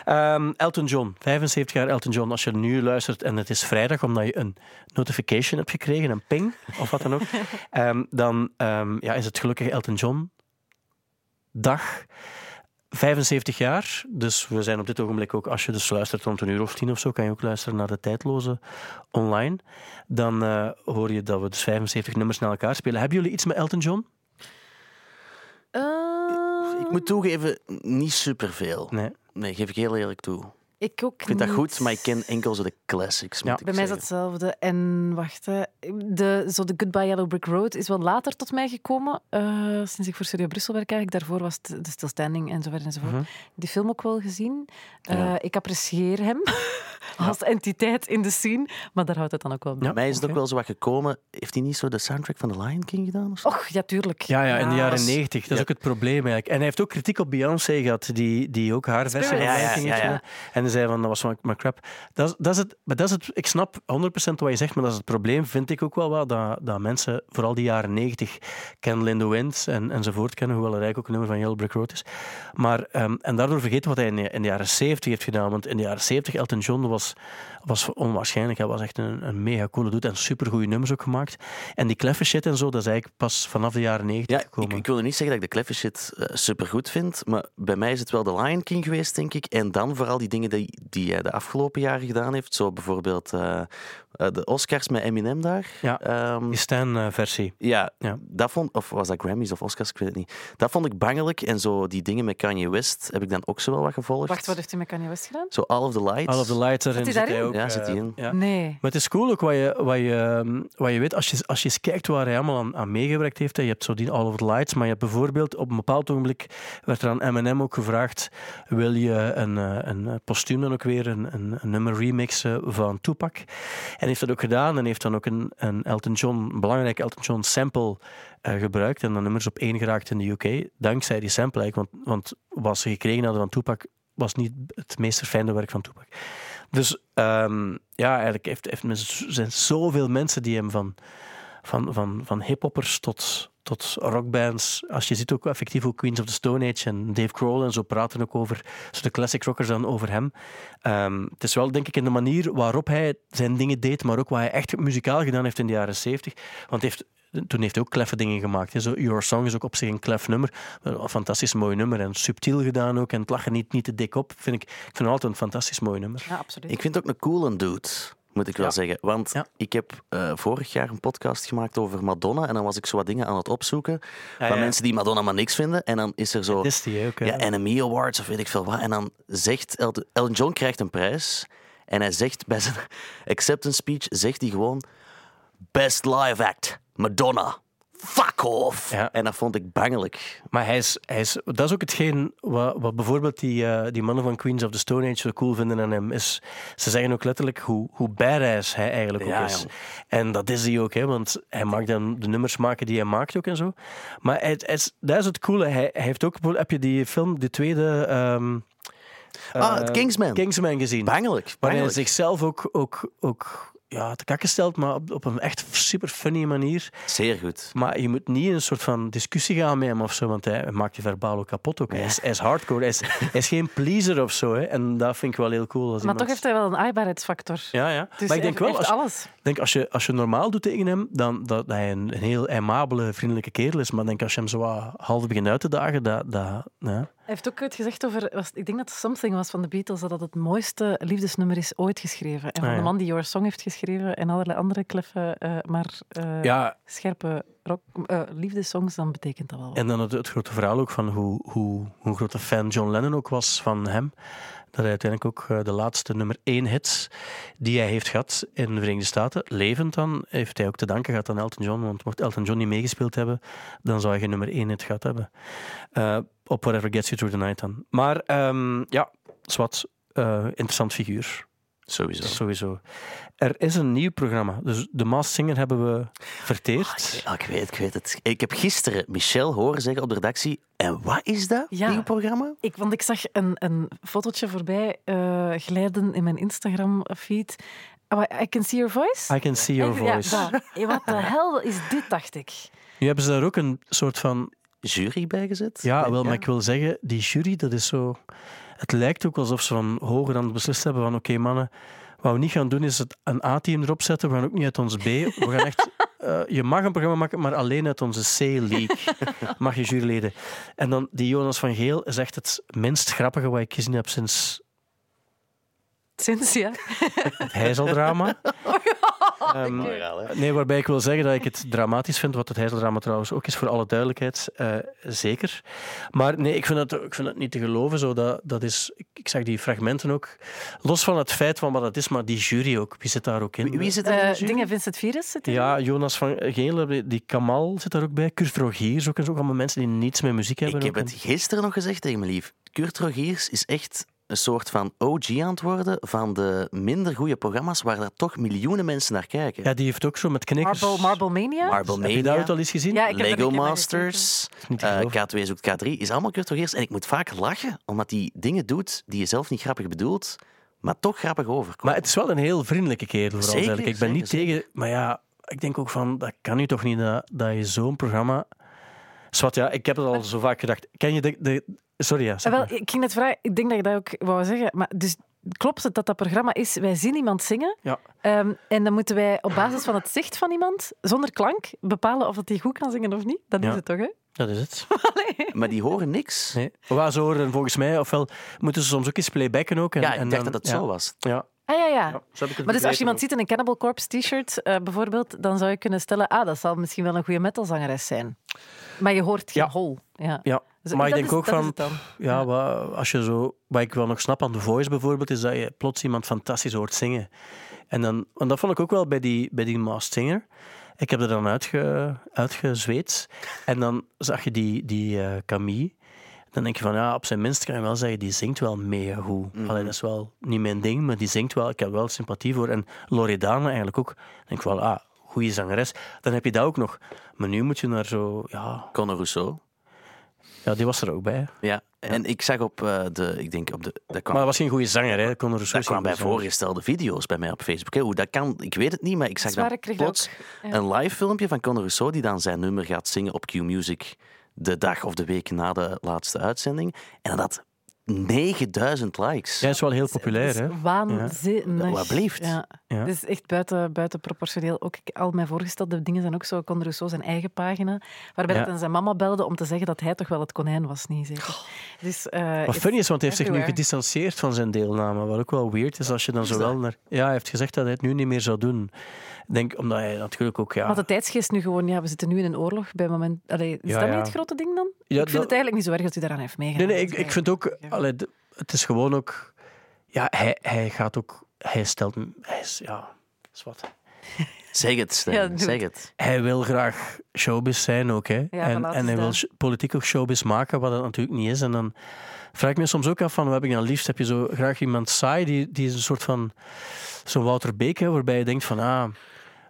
Ehm, Elton John, 75 jaar Elton John. Als je nu luistert en het is vrijdag omdat je een notification hebt gekregen, een ping of wat dan ook, ehm, dan ehm, ja, is het gelukkig Elton John dag. 75 jaar, dus we zijn op dit ogenblik ook, als je dus luistert rond een uur of tien of zo, kan je ook luisteren naar de tijdloze online. Dan eh, hoor je dat we dus 75 nummers naar elkaar spelen. Hebben jullie iets met Elton John? Eh, Ik moet toegeven, niet superveel. Nee. Nee, geef ik heel eerlijk toe. Ik ook Ik vind dat goed, maar ik ken enkel zo de classics. Moet Ja. ik Bij mij is zeggen. hetzelfde. En wacht, hè. de, zo de Goodbye Yellow Brick Road is wel later tot mij gekomen. eh, sinds ik voor Studio Brussel werk eigenlijk. Daarvoor was het de stilstanding enzovoort enzovoort. Mhm. Die film ook wel gezien. Eh, Ja. Ik apprecieer hem als entiteit in de scene. Maar daar houdt het dan ook wel bij. Bij mij is het ook wel zo wat gekomen. Heeft hij niet zo de soundtrack van The Lion King gedaan? Of zo? Och, ja, tuurlijk. Ja, ja, in de jaren 90. Dat is ja. ook het probleem eigenlijk. En hij heeft ook kritiek op Beyoncé gehad, die, die ook haar versie van. Ja, ja, Lion King ja, heeft ja. gedaan. En hij zei van, dat was maar, crap. Dat, dat is het, maar dat is het, ik snap 100% wat je zegt, maar dat is het probleem, vind ik ook wel wel, dat, dat mensen, vooral die jaren 90, Ken in the Wind en, enzovoort kennen, hoewel er eigenlijk ook een nummer van Yellow Brick Road is. Maar, ehm, en daardoor vergeten wat hij in de, in de jaren 70 heeft gedaan. Want in de jaren 70, Elton John was, was onwaarschijnlijk. Hij was echt een, een mega coole dude en supergoeie nummers ook gemaakt. En die kleffe shit en zo, dat is eigenlijk pas vanaf de jaren 90 Ja, gekomen. ik, ik wil niet zeggen dat ik de clever shit eh, supergoed vind, maar bij mij is het wel The Lion King geweest, denk ik. En dan vooral die dingen die, die hij de afgelopen jaren gedaan heeft. Zo bijvoorbeeld eh, eh, de Oscars met Eminem daar. Ja. Ehm, Die Stan-versie. ja, Ja. dat vond, of was dat Grammys of Oscars, ik weet het niet. Dat vond ik bangelijk. En zo die dingen met Kanye West heb ik dan ook zo wel wat gevolgd. Wacht, wat heeft hij met Kanye West gedaan? Zo All of the Lights. All of the Lights erin zit hij ook. Ja, eh, zit hij in. Ja. Nee. Maar het is cool ook wat je, wat je, ehm, wat je weet, als je, als je eens kijkt waar hij allemaal aan, aan meegewerkt heeft. hè. Je hebt zo die All of the Lights, maar je hebt bijvoorbeeld op een bepaald ogenblik werd er aan Eminem ook gevraagd wil je een, eh, een eh, postuum dan ook weer een, een, een nummer remixen van Tupac. En heeft dat ook gedaan en heeft dan ook een, een Elton John, een belangrijk Elton John sample eh, gebruikt en dan nummers op één geraakt in de UK. Dankzij die sample eigenlijk, want, want wat ze gekregen hadden van Tupac was niet het meest verfijnde werk van Tupac. Dus ehm, ja, eigenlijk heeft, heeft men, zijn zoveel mensen die hem van, van, van, van hiphoppers tot, tot rockbands. Als je ziet ook effectief hoe Queens of the Stone Age en Dave Grohl en zo praten ook over zo de classic rockers dan over hem. Ehm, het is wel denk ik in de manier waarop hij zijn dingen deed, maar ook wat hij echt muzikaal gedaan heeft in de jaren 70. Want hij heeft toen heeft hij ook kleffe dingen gemaakt. hè. Zo, Your Song is ook op zich een klef nummer. Een fantastisch mooi nummer. En subtiel gedaan ook. En het lag er niet, niet te dik op. Vind ik, ik vind het altijd een fantastisch mooi nummer. Ja, absoluut. Ik vind het ook een coole dude, moet ik wel Ja. zeggen. Want Ja. ik heb eh, vorig jaar een podcast gemaakt over Madonna. En dan was ik zo wat dingen aan het opzoeken. Ja, van ja. mensen die Madonna maar niks vinden. En dan is er zo... Is die ook. ja, Enemy Awards of weet ik veel wat. En dan zegt Elton, Elton John krijgt een prijs. En hij zegt bij zijn acceptance speech, zegt hij gewoon... Best live act, Madonna. Fuck off. Ja. En dat vond ik bangelijk. Maar hij is, hij is, dat is ook hetgeen wat, wat bijvoorbeeld die, eh, die mannen van Queens of the Stone Age zo cool vinden aan hem. Is, ze zeggen ook letterlijk hoe, hoe badass hij eigenlijk ook Ja, is. jong. En dat is hij ook, hè, want hij mag dan de nummers maken die hij maakt ook en zo. Maar hij, hij is, dat is het coole. Hij, hij heeft ook, bijvoorbeeld- heb je die film, de tweede... ehm, Ah, het Kingsman. Kingsman gezien. Bangelijk. Waarin hij bangelijk. zichzelf ook, ook, ook ja, te kakken stelt, maar op, op een echt super funny manier. Zeer goed. Maar je moet niet in een soort van discussie gaan met hem of zo, want hij maakt je verbaal ook kapot. Ook. Hij, is, hij is hardcore, hij is, hij is geen pleaser of zo. Hè. En dat vind ik wel heel cool. Als Maar iemand... toch heeft hij wel een aaibaarheidsfactor. Ja, ja. Dus maar ik denk hij wel, heeft als, alles. ik denk als, je, als je normaal doet tegen hem, dan dat hij een, een heel aimabele, vriendelijke kerel is. Maar denk als je hem zo half begint uit te dagen, dat... dat ja. Hij heeft ook ooit gezegd over, was, ik denk dat het Something was van de Beatles, dat dat het mooiste liefdesnummer is ooit geschreven. En van Ah, ja. de man die Your Song heeft geschreven en allerlei andere kleffe, eh, maar eh, ja, scherpe rock, eh, liefdesongs, dan betekent dat wel. wat. En dan het, het grote verhaal ook van hoe, hoe, hoe grote fan John Lennon ook was van hem. Dat hij uiteindelijk ook eh, de laatste nummer één hits die hij heeft gehad in de Verenigde Staten, levend dan, heeft hij ook te danken gehad aan Elton John. Want mocht Elton John niet meegespeeld hebben, dan zou hij geen nummer één hit gehad hebben. Eh, op Whatever Gets You Through the Night dan. Maar ehm, ja, zwart, eh, interessant figuur. Sowieso. Sowieso. Er is een nieuw programma. Dus de Masked Singer hebben we verteerd. Ah, ik weet, ik weet het. Ik heb gisteren Michel horen zeggen op de redactie. En wat is dat, Ja. nieuw programma? Ik, want ik zag een, een fotootje voorbij eh, glijden in mijn Instagram-feed. I can see your voice. I can see your Ja, voice. Eh, Wat de hel is dit, dacht ik. Nu hebben ze daar ook een soort van... Jury bijgezet. Ja, wel, maar ik wil zeggen, die jury, dat is zo... Het lijkt ook alsof ze van hoger het beslist hebben van oké, mannen, wat we niet gaan doen is het een A-team erop zetten. We gaan ook niet uit ons B. We gaan echt... eh, je mag een programma maken, maar alleen uit onze C-league mag je juryleden. En dan die Jonas van Geel is echt het minst grappige wat ik gezien heb sinds Sinds, ja. het Heizeldrama. Ehm, Moraal, hè. Nee, waarbij ik wil zeggen dat ik het dramatisch vind, wat het Heizeldrama trouwens ook is, voor alle duidelijkheid, eh, zeker. Maar nee, ik vind het, ik vind het niet te geloven. Zo, dat, dat is, ik, ik zag die fragmenten ook, los van het feit van wat het is, maar die jury ook, wie zit daar ook in? Wie, wie zit er in de Eh jury? dingen Vincent Virus zit erin. Ja, Jonas van Geel, die Kamal zit daar ook bij, Kurt Rogiers ook, en zo, ook allemaal mensen die niets met muziek hebben. Ik heb het gisteren nog gezegd tegen mijn lief. Kurt Rogiers is echt een soort van OG aan het worden van de minder goede programma's waar daar toch miljoenen mensen naar kijken. Ja, die heeft ook zo met knikkers... Marble, Marble Mania? Marble Heb je dat Mania, al eens gezien? Ja, ik heb dat een Lego Masters, Niet te eh, geloven. K2 zoekt K3, is allemaal Kurt Rogiers. En ik moet vaak lachen, omdat hij dingen doet die je zelf niet grappig bedoelt, maar toch grappig overkomt. Maar het is wel een heel vriendelijke kerel, vooral Zeker, eigenlijk. Ik ben niet zeker, tegen... Maar ja, ik denk ook van, dat kan nu toch niet, dat, dat je zo'n programma... Zwat, ja, ik heb het al zo vaak gedacht. Ken je de... de sorry, ja, zeg wel, ik ging net vragen, ik denk dat je dat ook wou zeggen. Maar dus klopt het dat dat programma is, wij zien iemand zingen Ja. ehm, en dan moeten wij op basis van het zicht van iemand, zonder klank, bepalen of dat hij goed kan zingen of niet? Dat Ja. is het toch, hè? Dat is het. Allee. Maar die horen niks. Nee. Waar ze horen volgens mij, ofwel moeten ze soms ook eens playbacken ook. En, Ja, ik en dacht dan- dat het ja. zo was. Ja. Ah ja, ja. Ja, zo heb ik het Maar dus als je iemand ook. ziet in een Cannibal Corpse t-shirt eh, bijvoorbeeld, dan zou je kunnen stellen, ah, dat zal misschien wel een goede metalzangeres zijn. Maar je hoort geen Ja. hol. Ja. Ja, maar ik denk is- ook van... Ja, wat, als je zo, wat ik wel nog snap aan The Voice bijvoorbeeld, is dat je plots iemand fantastisch hoort zingen. En, dan, en dat vond ik ook wel bij die, bij die Masked Singer. Ik heb er dan uitge, uitgezweet. En dan zag je die, die eh, Camille. Dan denk je van, ja, op zijn minst kan je wel zeggen, die zingt wel mega goed. Allee, dat is wel niet mijn ding, maar die zingt wel. Ik heb er wel sympathie voor. En Loredana eigenlijk ook. Dan denk ik wel, ah, goede zangeres. Dan heb je dat ook nog. Maar nu moet je naar zo, ja... Conor Rousseau. Ja, die was er ook bij. Ja, en ik zag op eh, de, ik denk op de, dat kwam, Maar dat was geen goede zanger, hè? Conor Rousseau dat is kwam bij zanger. voorgestelde video's bij mij op Facebook. Hè. Hoe dat kan, ik weet het niet, maar ik zag dan plots ook, ja. een live filmpje van Conor Rousseau die dan zijn nummer gaat zingen op Q-Music de dag of de week na de laatste uitzending. En dat had 9000 likes. Jij is wel heel populair, hè? Waanzinnig. Wat blieft. Ja. Ja. Het is echt buiten, buiten proportioneel. Ook al mijn voorgestelde dingen zijn ook zo. Conor Rousseau zijn eigen pagina, waarbij Ja. dat hij zijn mama belde om te zeggen dat hij toch wel het konijn was, niet zeker. Dus, eh, Wat funny is, want hij heeft zich nu gedistanceerd van zijn deelname. Wat ook wel weird is als je dan zowel naar... Ja, hij heeft gezegd dat hij het nu niet meer zou doen. Ik denk, omdat hij natuurlijk ook... Ja, Want de tijdsgeest nu gewoon, ja, we zitten nu in een oorlog. Bij moment, allee, is Ja, dat ja. niet het grote ding dan? Ja, ik vind dat- het eigenlijk niet zo erg dat hij daaraan heeft meegedaan. Nee, nee, ik, Dat ik vind ook... Ja. allee, het is gewoon ook... Ja, hij, hij gaat ook... Hij stelt... Hij is... Ja, is wat. Zeg het, Stijn, Ja, doe zeg het. Hij wil graag showbiz zijn ook, hè. en, en hij wil dat. politiek ook showbiz maken, wat het natuurlijk niet is. En dan vraag ik me soms ook af van, wat heb ik dan liefst? Heb je zo graag iemand saai, die, die is een soort van... Zo'n Wouter Beek, hè, waarbij je denkt van... Ah,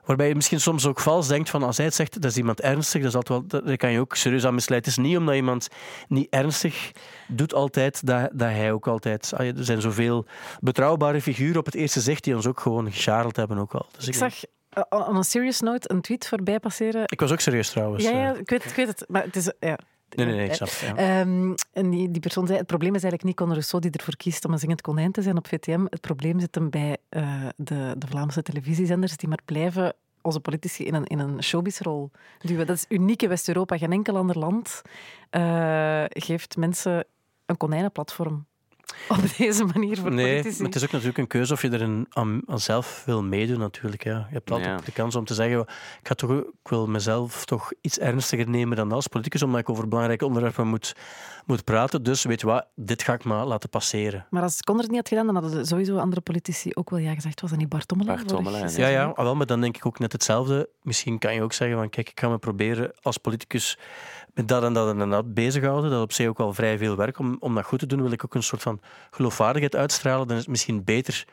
waarbij je misschien soms ook vals denkt van, als hij het zegt, dat is iemand ernstig, dat is altijd wel, daar kan je ook serieus aan misleiden. Het is niet omdat iemand niet ernstig doet altijd, dat, dat hij ook altijd... Er zijn zoveel betrouwbare figuren op het eerste zicht die ons ook gewoon gescharreld hebben ook wel. Dus Ik denk- zag uh, on a serious note een tweet voorbij passeren. ik was ook serieus trouwens. ja, ja eh. ik, weet, ik weet het, maar het is... Ja. Nee, nee, nee, ik snap het. Ja. Ehm, en die, die persoon zei, het probleem is eigenlijk niet Conor Rousseau die ervoor kiest om een zingend konijn te zijn op VTM. Het probleem zit hem bij eh, de, de Vlaamse televisiezenders die maar blijven onze politici in een, in een showbizrol duwen. Dat is uniek in West-Europa. Geen enkel ander land eh, geeft mensen een konijnenplatform op deze manier voor Nee, politici. maar het is ook natuurlijk een keuze of je er een, aan, aan zelf wil meedoen natuurlijk. Ja. Je hebt altijd Ja. de kans om te zeggen, ik, ga toch, ik wil mezelf toch iets ernstiger nemen dan als politicus, omdat ik over belangrijke onderwerpen moet, moet praten. Dus weet je wat, dit ga ik maar laten passeren. Maar als Conor het niet had gedaan, dan hadden sowieso andere politici ook wel ja gezegd. Was dat niet Bart vorig ja. Ja, ja, ah, wel, maar dan denk ik ook net hetzelfde. Misschien kan je ook zeggen van, kijk, ik ga me proberen als politicus dat en dat en dat bezighouden. Dat op zich ook wel vrij veel werk. Om, om dat goed te doen wil ik ook een soort van geloofwaardigheid uitstralen. Dan is het misschien beter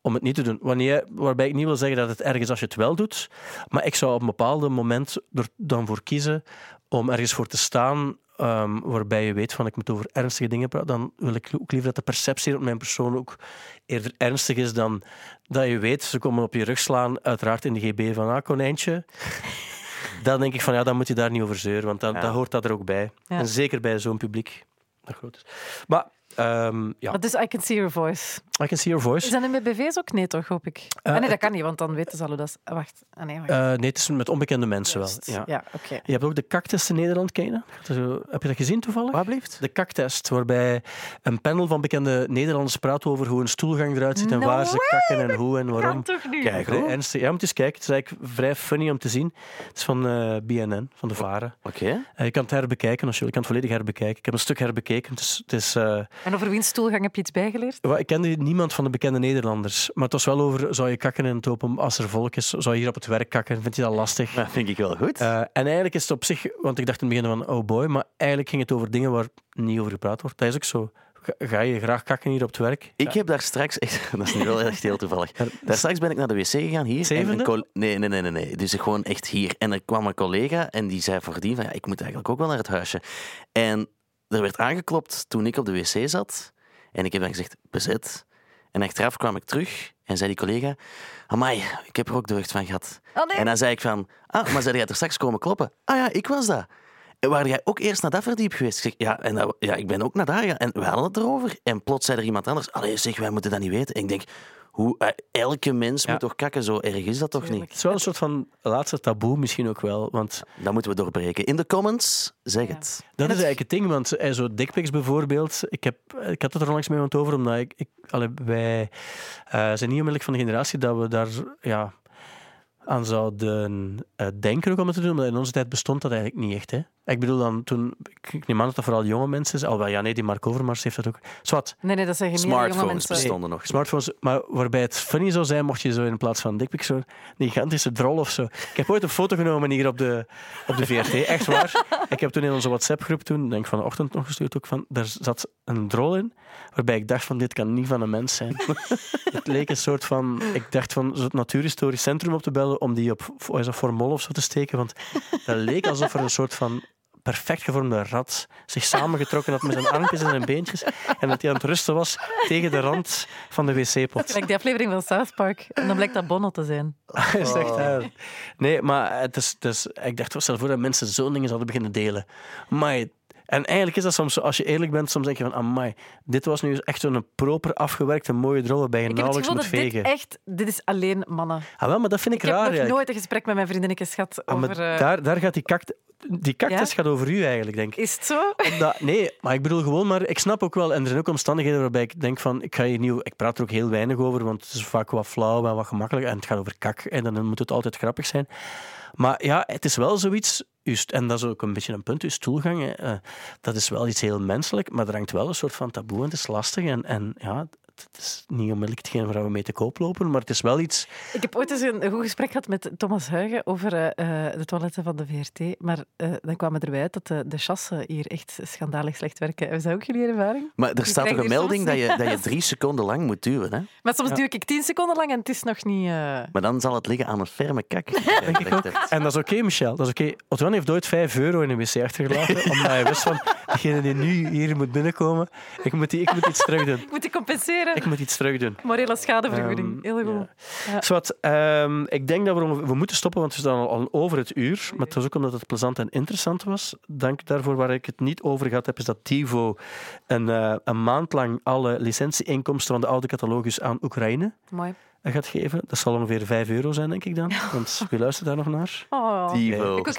om het niet te doen. Wanneer, waarbij ik niet wil zeggen dat het erg is als je het wel doet. Maar ik zou op een bepaald moment er dan voor kiezen om ergens voor te staan ehm, waarbij je weet van ik moet over ernstige dingen praten. Dan wil ik ook liever dat de perceptie op mijn persoon ook eerder ernstig is dan dat je weet, ze komen op je rug slaan, uiteraard in de GB van ah, konijntje. Dan denk ik van ja, dan moet je daar niet over zeuren, want dan, Ja. dan hoort dat er ook bij. En zeker bij zo'n publiek dat groot is. Maar ehm, ja, Maar dus I can see your voice. I can see your voice. Is dat nu met BV's ook? Nee, toch, hoop ik. Eh, ah, nee, dat kan niet, want dan weten ze al hoe dat is. Wacht. Ah, nee, wacht. Eh, nee, het is met onbekende mensen wel. Ja. Ja, oké. Je hebt ook de kaktest in Nederland, ken je dat? Gaat er zo- Heb je dat gezien toevallig? Wat blieft? De kaktest, waarbij een panel van bekende Nederlanders praat over hoe een stoelgang eruit ziet en No waar ze kakken en hoe en waarom. Kan toch niet? Kijk, ernstig. Ja, moet eens kijken. Het is eigenlijk vrij funny om te zien. Het is van eh, BNN, van de Varen. Oké. Je kan het herbekijken als je wil. Je kan het volledig herbekijken. Ik heb een stuk herbekeken. Het is, het is, eh, En over wiens stoelgang heb je iets bijgeleerd? ik kende niemand van de bekende Nederlanders. Maar het was wel over, zou je kakken in het open als er volk is? Zou je hier op het werk kakken? Vind je dat lastig? Dat vind ik wel goed. Eh, en eigenlijk is het op zich, want ik dacht in het begin van oh boy, maar eigenlijk ging het over dingen waar niet over gepraat wordt. Dat is ook zo. Ga, je graag kakken hier op het werk? Ik heb daar straks echt, dat is nu wel echt heel toevallig. Daar straks ben ik naar de wc gegaan hier. En Zevende? nee, nee, nee, nee, nee. Dus gewoon echt hier. En er kwam een collega en die zei voordien van ja, ik moet eigenlijk ook wel naar het huisje. En er werd aangeklopt toen ik op de wc zat. En ik heb dan gezegd bezet. En achteraf kwam ik terug en zei die collega, amai, ik heb er ook deugd van gehad. Oh nee. En dan zei ik van, ah, maar zei jij er straks komen kloppen? Ah ja, ik was dat. Waren jij ook eerst naar dat verdiep geweest? Ik zeg, ja, en dat- ja, ik ben ook naar daar gegaan. En we hadden het erover. En plots zei er iemand anders, allee, zeg, wij moeten dat niet weten. En ik denk, hoe, eh, elke mens Ja. moet toch kakken? Zo erg is dat toch niet? Het is wel een soort van laatste taboe misschien ook wel. Want Dat moeten we doorbreken. In de comments, zeg Ja. het. dat is het- eigenlijk het ding. Want eh, zo dickpics bijvoorbeeld. Ik, heb, ik had het er onlangs met iemand over. Omdat ik, ik, allee, wij eh, zijn niet onmiddellijk van de generatie dat we daar ja, aan zouden eh, denken ook om het te doen. Maar in onze tijd bestond dat eigenlijk niet echt. Hè. Ik bedoel dan toen... Ik, neem aan dat dat vooral jonge mensen zijn. Alhoewel, ja nee, die Mark Overmars heeft dat ook. Zwat. Nee, nee, dat zijn geen jonge Smartphones mensen. bestonden nog. Smartphones, maar waarbij het funny zou zijn mocht je zo in plaats van dickpic zo'n gigantische drol of zo. Ik heb ooit een foto genomen hier op de, op de VRT, echt waar. Ik heb toen in onze WhatsApp-groep, toen, denk ik van de ochtend nog gestuurd ook, van, daar zat een drol in, waarbij ik dacht van, dit kan niet van een mens zijn. het leek een soort van, ik dacht van, het natuurhistorisch centrum op te bellen, om die op, is dat, Formol of zo te steken, want dat leek alsof er een soort van perfect gevormde rat zich samengetrokken had met zijn armpjes en zijn beentjes en dat hij aan het rusten was tegen de rand van de wc-pot. Like die aflevering van South Park. En dan blijkt dat Bono te zijn. Is echt, eh, nee, maar het is, het is, ik dacht, stel voor dat mensen zo'n dingen zouden beginnen delen. Maar en eigenlijk is dat soms zo, als je eerlijk bent, soms denk je van, amai, dit was nu echt zo'n proper afgewerkte mooie drol waarbij je Ik heb het nauwelijks moet dat dit vegen. echt... Dit is alleen mannen. Ah, wel, maar dat vind ik, Ik heb raar. nog eigenlijk. nooit een gesprek met mijn vriendinnetjes gehad Ah, over... eh, daar, daar gaat die kakt... Die cactus Ja? gaat over u eigenlijk, denk ik. Is het zo? Omdat- nee, maar ik bedoel gewoon maar... Ik snap ook wel, en er zijn ook omstandigheden waarbij ik denk van... Ik, ga hier niet, ik praat er ook heel weinig over, want het is vaak wat flauw en wat gemakkelijk. En het gaat over kak, en dan moet het altijd grappig zijn. Maar ja, het is wel zoiets... En dat is ook een beetje een punt, uw stoelgang. hè, eh, dat is wel iets heel menselijk, maar er hangt wel een soort van taboe en het is lastig. En, en ja, het is niet onmiddellijk hetgeen waar we mee te koop lopen, maar het is wel iets... Ik heb ooit eens een goed gesprek gehad met Thomas Huigen over eh, eh, de toiletten van de VRT. Maar eh, dan kwam het erbij uit dat de, de chassen hier echt schandalig slecht werken. Is dat ook jullie ervaring? Maar er Je staat toch een melding dat je, dat je drie seconden lang moet duwen. Hè? Maar soms Ja. duw ik tien seconden lang en het is nog niet... eh, Maar dan zal het liggen aan een ferme kak. Denk ik ook. En dat is oké, Michel. Dat is oké. Otwan heeft ooit 5 euro in een wc achtergelaten, omdat hij wist van, degene die nu hier moet binnenkomen, ik moet, die, ik moet iets terug doen. Ik moet die compenseren. Ik moet iets terug doen. Morele schadevergoeding. Ehm, Heel goed. Ja. Ehm, ik denk dat we, moeten stoppen, want we staan al, al over het uur. Maar het was ook omdat het plezant en interessant was. Dank daarvoor. Waar ik het niet over gehad heb, is dat TiVo een, eh, een maand lang alle licentieinkomsten van de oude catalogus aan Oekraïne Mooi. Gaat geven. Dat zal ongeveer 5 euro zijn, denk ik dan. Want wie luistert daar nog naar? Oh. Divo. Ik ook, het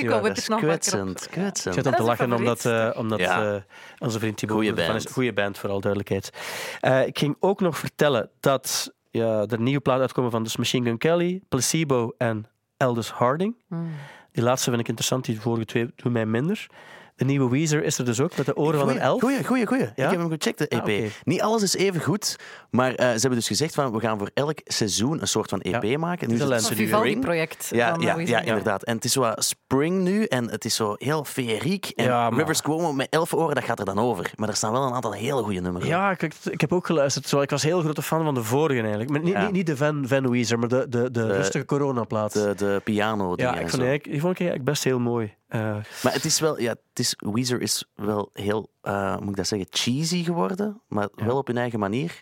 op. kwetsend, Ik kwetsend. zit om Dat te lachen omdat, eh, omdat Ja. eh, onze vriend Thibaut... Goeie van band. is- Goeie band, vooral duidelijkheid. Eh, ik ging ook nog vertellen dat ja, er nieuwe plaat uitkomen van dus Machine Gun Kelly, Placebo en Aldous Harding. Hmm. Die laatste vind ik interessant, die vorige twee doen mij minder. De nieuwe Weezer is er dus ook, met de oren van een elf. Goeie, goeie, goeie. Ja? Ik heb hem gecheckt, de EP. Ah, oké. Niet alles is even goed, maar eh, ze hebben dus gezegd van we gaan voor elk seizoen een soort van EP Ja. maken. Nu een is Een het Spring. Vivaldi-project. Ja, van ja, ja, inderdaad. En het is zo spring nu en het is zo heel feeriek. En Ja, maar- Rivers Cuomo met elf oren, dat gaat er dan over. Maar er staan wel een aantal hele goede nummers op. Ja, ik, ik heb ook geluisterd. Terwijl ik was heel grote fan van de vorige eigenlijk. Maar niet, Ja. niet, niet de Van, Van Weezer, maar de, de, de, rustige coronaplaat. De, de piano ja, ik en vond, zo. die eigenlijk- die vond ik eigenlijk best heel mooi. Eh, Maar het is wel, ja, het is, Weezer is wel heel, eh, moet ik dat zeggen, cheesy geworden. Maar Ja. wel op hun eigen manier.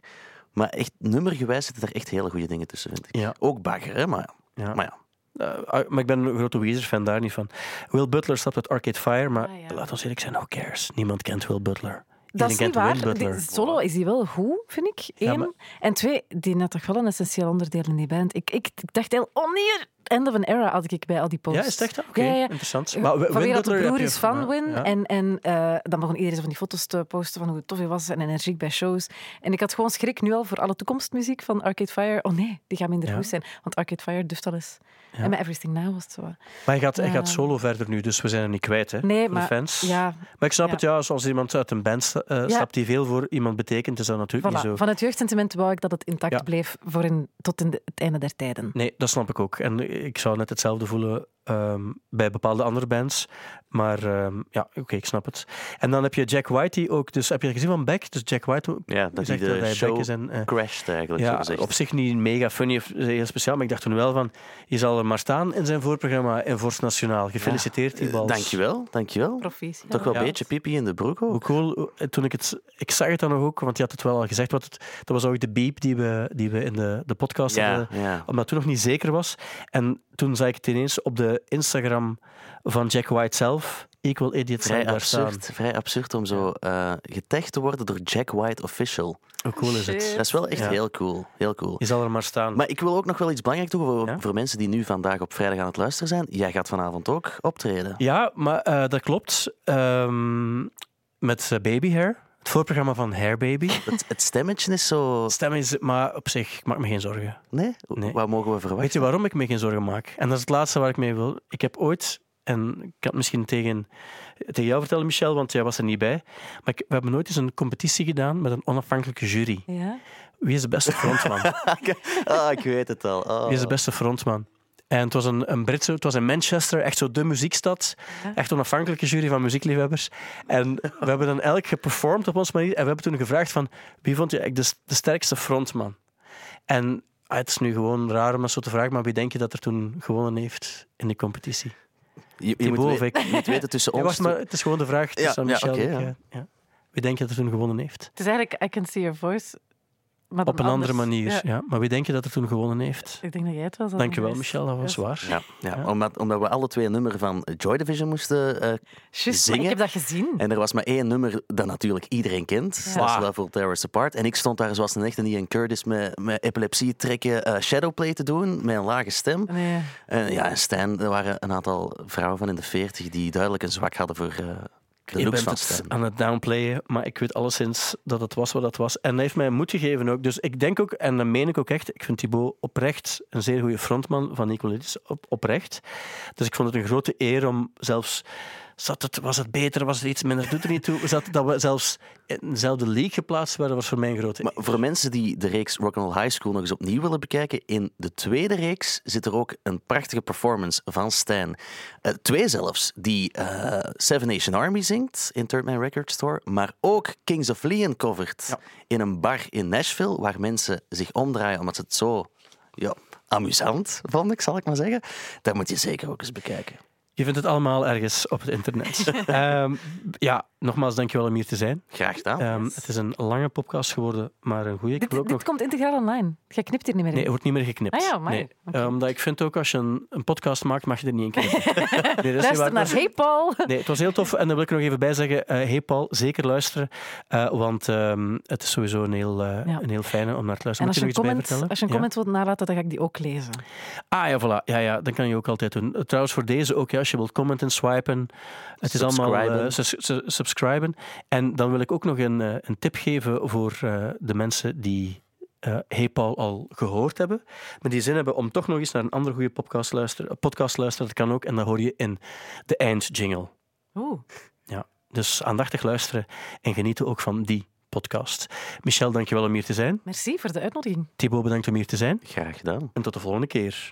Maar echt nummergewijs zitten er echt hele goede dingen tussen, vind ik. ja, Ook bagger, hè? Maar, ja. maar ja. eh, maar ik ben een grote Weezer-fan, daar niet van. Will Butler stapt uit Arcade Fire, maar Ah, ja. laat ons eerlijk zijn, who cares? Niemand kent Will Butler. Dat is niet waar. Will Butler. Die solo is hij wel goed, vind ik. Ja, Eén. maar- En twee, die had toch wel een essentieel onderdeel in die band. Ik, ik, ik dacht heel, oh nee, end of an era had ik bij al die posts. Ja, is het echt? Oké, Ja, ja, ja. interessant. Maar wie dat de broer is van Win. ja. En, en eh, dan begon iedereen zo van die foto's te posten van hoe tof hij was en energiek bij shows. En ik had gewoon schrik nu al voor alle toekomstmuziek van Arcade Fire. Oh nee, die gaat minder Ja. goed zijn. Want Arcade Fire duft al eens. Ja. En met Everything Now was het zo. Maar hij gaat, gaat solo verder nu, dus we zijn er niet kwijt, hè? Nee, voor maar de fans. ja, Maar ik snap Ja. het, ja, als iemand uit een band sta- eh, Ja. stapt die veel voor iemand betekent, is dat natuurlijk voilà. niet zo. Van het jeugdsentiment wou ik dat het intact Ja. bleef voor in, tot in de- het einde der tijden. Nee, dat snap ik ook. En ik zou net hetzelfde voelen ehm, bij bepaalde andere bands. Maar ehm, ja, oké, ik snap het. En dan heb je Jack White, die ook... Dus heb je gezien van Beck? Dus Jack White Ja, dat zegt de dat hij show Beck is en... eh, crashed eigenlijk, zo ja, op zich niet mega funny of heel speciaal, maar ik dacht toen wel van, je zal er maar staan in zijn voorprogramma in Vorst Nationaal. Gefeliciteerd, die Eh, bal. Dankjewel, dankjewel. Proficiat. Toch wel een Ja. beetje pipi in de broek ook. Hoe cool, eh, toen ik het... Ik zag het dan nog ook, want je had het wel al gezegd. Wat het, dat was ook de beep die we, die we in de, de podcast Ja, hadden. ja. Omdat het toen nog niet zeker was. En toen zag ik het ineens op de Instagram van Jack White zelf. Equal Idiots Vrij staan. absurd, vrij absurd om zo eh getagd te worden door Jack White Official. Hoe cool is het? Shit. Dat is wel echt Ja. heel cool. Heel cool. Je zal er maar staan. Maar ik wil ook nog wel iets belangrijks doen voor, Ja? voor mensen die nu vandaag op vrijdag aan het luisteren zijn. Jij gaat vanavond ook optreden. Ja, maar eh, dat klopt. Ehm, met eh, Baby Hair. Het voorprogramma van Hair Baby. Het, het stemmetje is zo... Stem is, maar op zich, ik maak me geen zorgen. Nee? Nee. Wat mogen we verwachten? Weet je waarom ik me geen zorgen maak? En dat is het laatste waar ik mee wil. Ik heb ooit, en ik het misschien tegen, tegen jou vertellen, Michel, want jij was er niet bij. Maar ik- we hebben nooit eens een competitie gedaan met een onafhankelijke jury. Ja? Wie is de beste frontman? ah, ik weet het al. Oh. Wie is de beste frontman? En het was een, een Britse, het was in Manchester, echt zo de muziekstad. Ja. Echt onafhankelijke jury van muziekliefhebbers. En we hebben dan elk geperformed op onze manier. En we hebben toen gevraagd van, wie vond je de, de sterkste frontman? En ah, het is nu gewoon raar om dat zo te vragen, maar wie denk je dat er toen gewonnen heeft in die competitie? Je, je, moet, of we- ik? je moet weten tussen Ja, ons... wacht, maar het is gewoon de vraag Ja, tussen ja, Michel. Ja. Wie denk je dat er toen gewonnen heeft? Het is eigenlijk I Can See Your Voice, maar Op een andere manier, Ja. ja. Maar wie denk je dat er toen gewonnen heeft? Ik denk dat jij het was. Dankjewel, Michel, dat was waar. Ja, ja, Ja. Omdat, omdat we alle twee een nummer van Joy Division moesten eh, Just, maar zingen. ik heb dat gezien. En er was maar één nummer dat natuurlijk iedereen kent. Ja. Dat is Wow. Level Terrorists Apart. En ik stond daar zoals een echte Ian Curtis met, met epilepsie trekken eh, shadowplay te doen met een lage stem. Nee. En ja, en Stijn, er waren een aantal vrouwen van in de veertig die duidelijk een zwak hadden voor eh, Je bent van het aan het downplayen, maar ik weet alleszins dat het was wat dat was. En hij heeft mij moed gegeven ook. Dus ik denk ook, en dat meen ik ook echt, ik vind Thibaut oprecht een zeer goede frontman van Nicolaitis. Op, oprecht. Dus ik vond het een grote eer om zelfs... Zat het, was het beter, was het iets minder, doet er niet toe. Zat, dat we zelfs in dezelfde league geplaatst werden, was voor mij een grote Maar voor mensen die de reeks Rock'n'Roll High School nog eens opnieuw willen bekijken, in de tweede reeks zit er ook een prachtige performance van Stan. Eh, twee zelfs, die eh, Seven Nation Army zingt in Third Man Record Store, maar ook Kings of Leon covert Ja. in een bar in Nashville, waar mensen zich omdraaien omdat ze het zo ja, amusant vonden, zal ik maar zeggen. Dat moet je zeker ook eens bekijken. Je vindt het allemaal ergens op het internet. Ehm, ja, nogmaals, dankjewel om hier te zijn. Graag gedaan. Ehm, het is een lange podcast geworden, maar een goede. Dit, dit nog komt integraal online. Jij knipt hier niet meer in. Nee, het wordt niet meer geknipt. Ah ja, nee. Omdat ik vind ook, als je een, een podcast maakt, mag je er niet in knippen. nee, Luister waar. naar Hey Paul. Nee, het was heel tof. En daar wil ik er nog even bij zeggen. eh hey Paul, zeker luisteren. Eh, want ehm, het is sowieso een heel, eh, Ja. een heel fijne om naar te En luisteren. als je, Moet een je nog iets bij comment, vertellen? als je een Ja? comment wilt nalaten, dan ga ik die ook lezen. Ah ja, voilà. Ja, ja, dat kan je ook altijd doen. Trouwens, voor deze ook, ja, als je wilt commenten, swipen. Het is allemaal eh, Subscriben. sus- su- subscriben. En dan wil ik ook nog een, eh, een tip geven voor eh, de mensen die eh Hey Paul al gehoord hebben. Maar die zin hebben om toch nog eens naar een andere goede podcast luisteren. Podcast luisteren, dat kan ook. En dan hoor je in de eindjingle. Oeh. Dus aandachtig luisteren en genieten ook van die podcast. Michel, dankjewel om hier te zijn. Merci voor de uitnodiging. Thibaut, bedankt om hier te zijn. Graag gedaan. En tot de volgende keer.